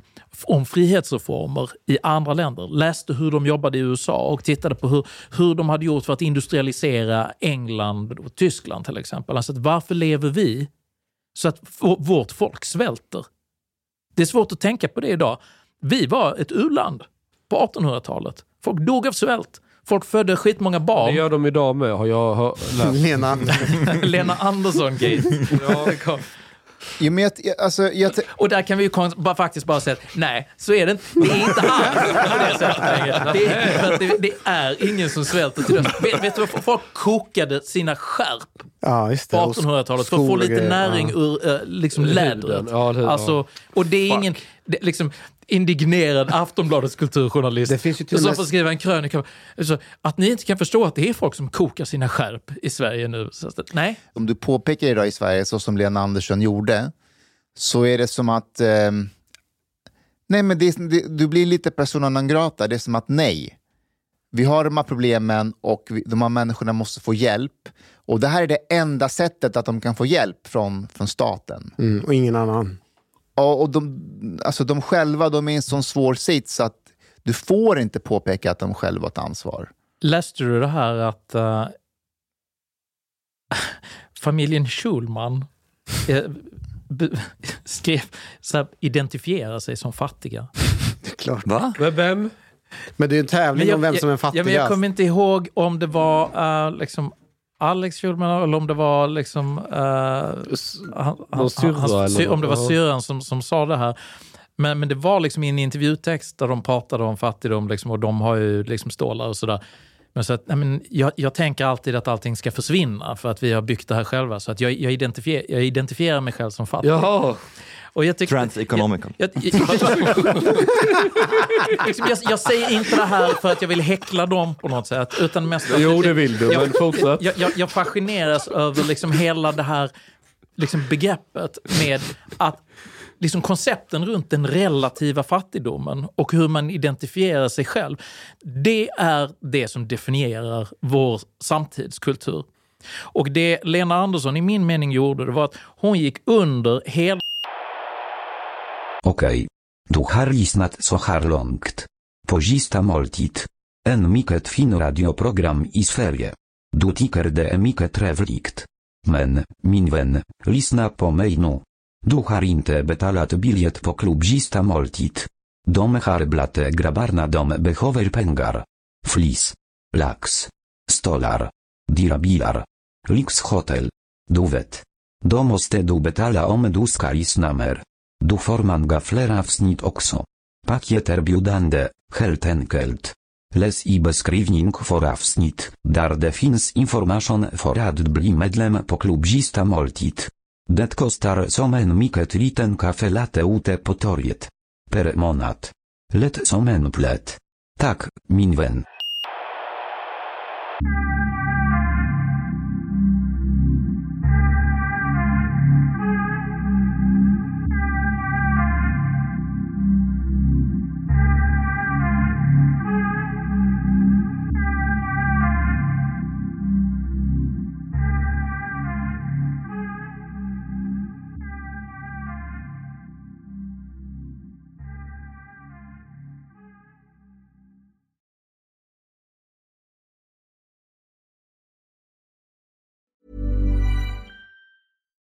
om frihetsreformer i andra länder. Läste hur de jobbade i USA och tittade på hur, hur de hade gjort för att industrialisera England och Tyskland till exempel. Alltså varför lever vi så att vårt folk svälter? Det är svårt att tänka på det idag. Vi var ett u-land på 1800-talet. Folk dog av svält. Folk födde skitmånga barn. Det gör de idag med, har jag läst. Lena, Lena Andersson-gate. Jo, men jag, alltså, jag, Och där kan vi ju bara, faktiskt bara säga att nej, så är det inte. Det är inte han på det sättet längre. Det är, det, det är ingen som svälter till döds. Vet, vet du vad folk kokade sina skärp ja, just på det. Och 1800-talet för att få lite näring ja. ur eh, liksom lädret. Ja, det-. Alltså, och det är ingen det, liksom, indignerad Aftonbladets kulturjournalist Det finns ju till och som får skriva en krönika. Alltså, att ni inte kan förstå att det är folk som kokar sina skärp i Sverige nu. Så, att- nej. om du påpekar idag i Sverige, så som Lena Andersson gjorde, så är det som att... ehm, nej, men det, det, du blir lite persona non grata. Det är som att nej, vi har de här problemen och vi, de här människorna måste få hjälp. Och det här är det enda sättet att de kan få hjälp från, från staten. Mm, och ingen annan. Och, och de, alltså de själva de är i en sån svår sits att du får inte påpeka att de själva har ett ansvar. Läste du det här att eh, familjen Schulman be- skrev, så här, identifierar sig som fattiga? Det är klart. Va? Men vem? Men det är en tävling om vem som är Ja, fattigast. men jag kommer inte ihåg om det var eh, liksom Alex Schulman eller om det var liksom... eh, han, han, sy- om det var syrran som, som sa det här. Men, men det var liksom i en intervjutext där de pratade om fattigdom liksom, och de har ju liksom stålar och sådär. Men så att, nej, men jag, jag tänker alltid att allting ska försvinna för att vi har byggt det här själva. Så att jag, jag, identifier, jag identifierar mig själv som fattig. Jaha. Och jag tycker, Transeconomical. jag, jag, jag, jag, jag säger inte det här för att jag vill häckla dem på något sätt. Utan mest att- Jo, det vill du, men fortsätt. jag, jag, jag fascineras över liksom hela det här liksom begreppet med att liksom koncepten runt den relativa fattigdomen och hur man identifierar sig själv. Det är det som definierar vår samtidskultur. Och det Lena Andersson i min mening gjorde det var att hon gick under hela Okej. Du har lyssnat så här långt. På sista måltid. En mycket fin radioprogram i Sverige. Du tycker det är mycket trevligt. Men, min vän, lyssna på mig nu. Du har inte betalat biljett på klubb sista måltid. De har dom grabbarna de behöver pengar. Flis. Lax. Stolar. Dyra bilar. Lyxhotel. Du vet. Då måste du betala om du ska lyssna mer. Du får många fler avsnitt också. Paket erbjudande, helt enkelt. Läs i beskrivning för avsnitt, där det finns information för att bli medlem på klubbista måltid. Det kostar som en mycket liten kaffe latte ute på torget. Per månad. Lätt som en plätt. Tack, min vän.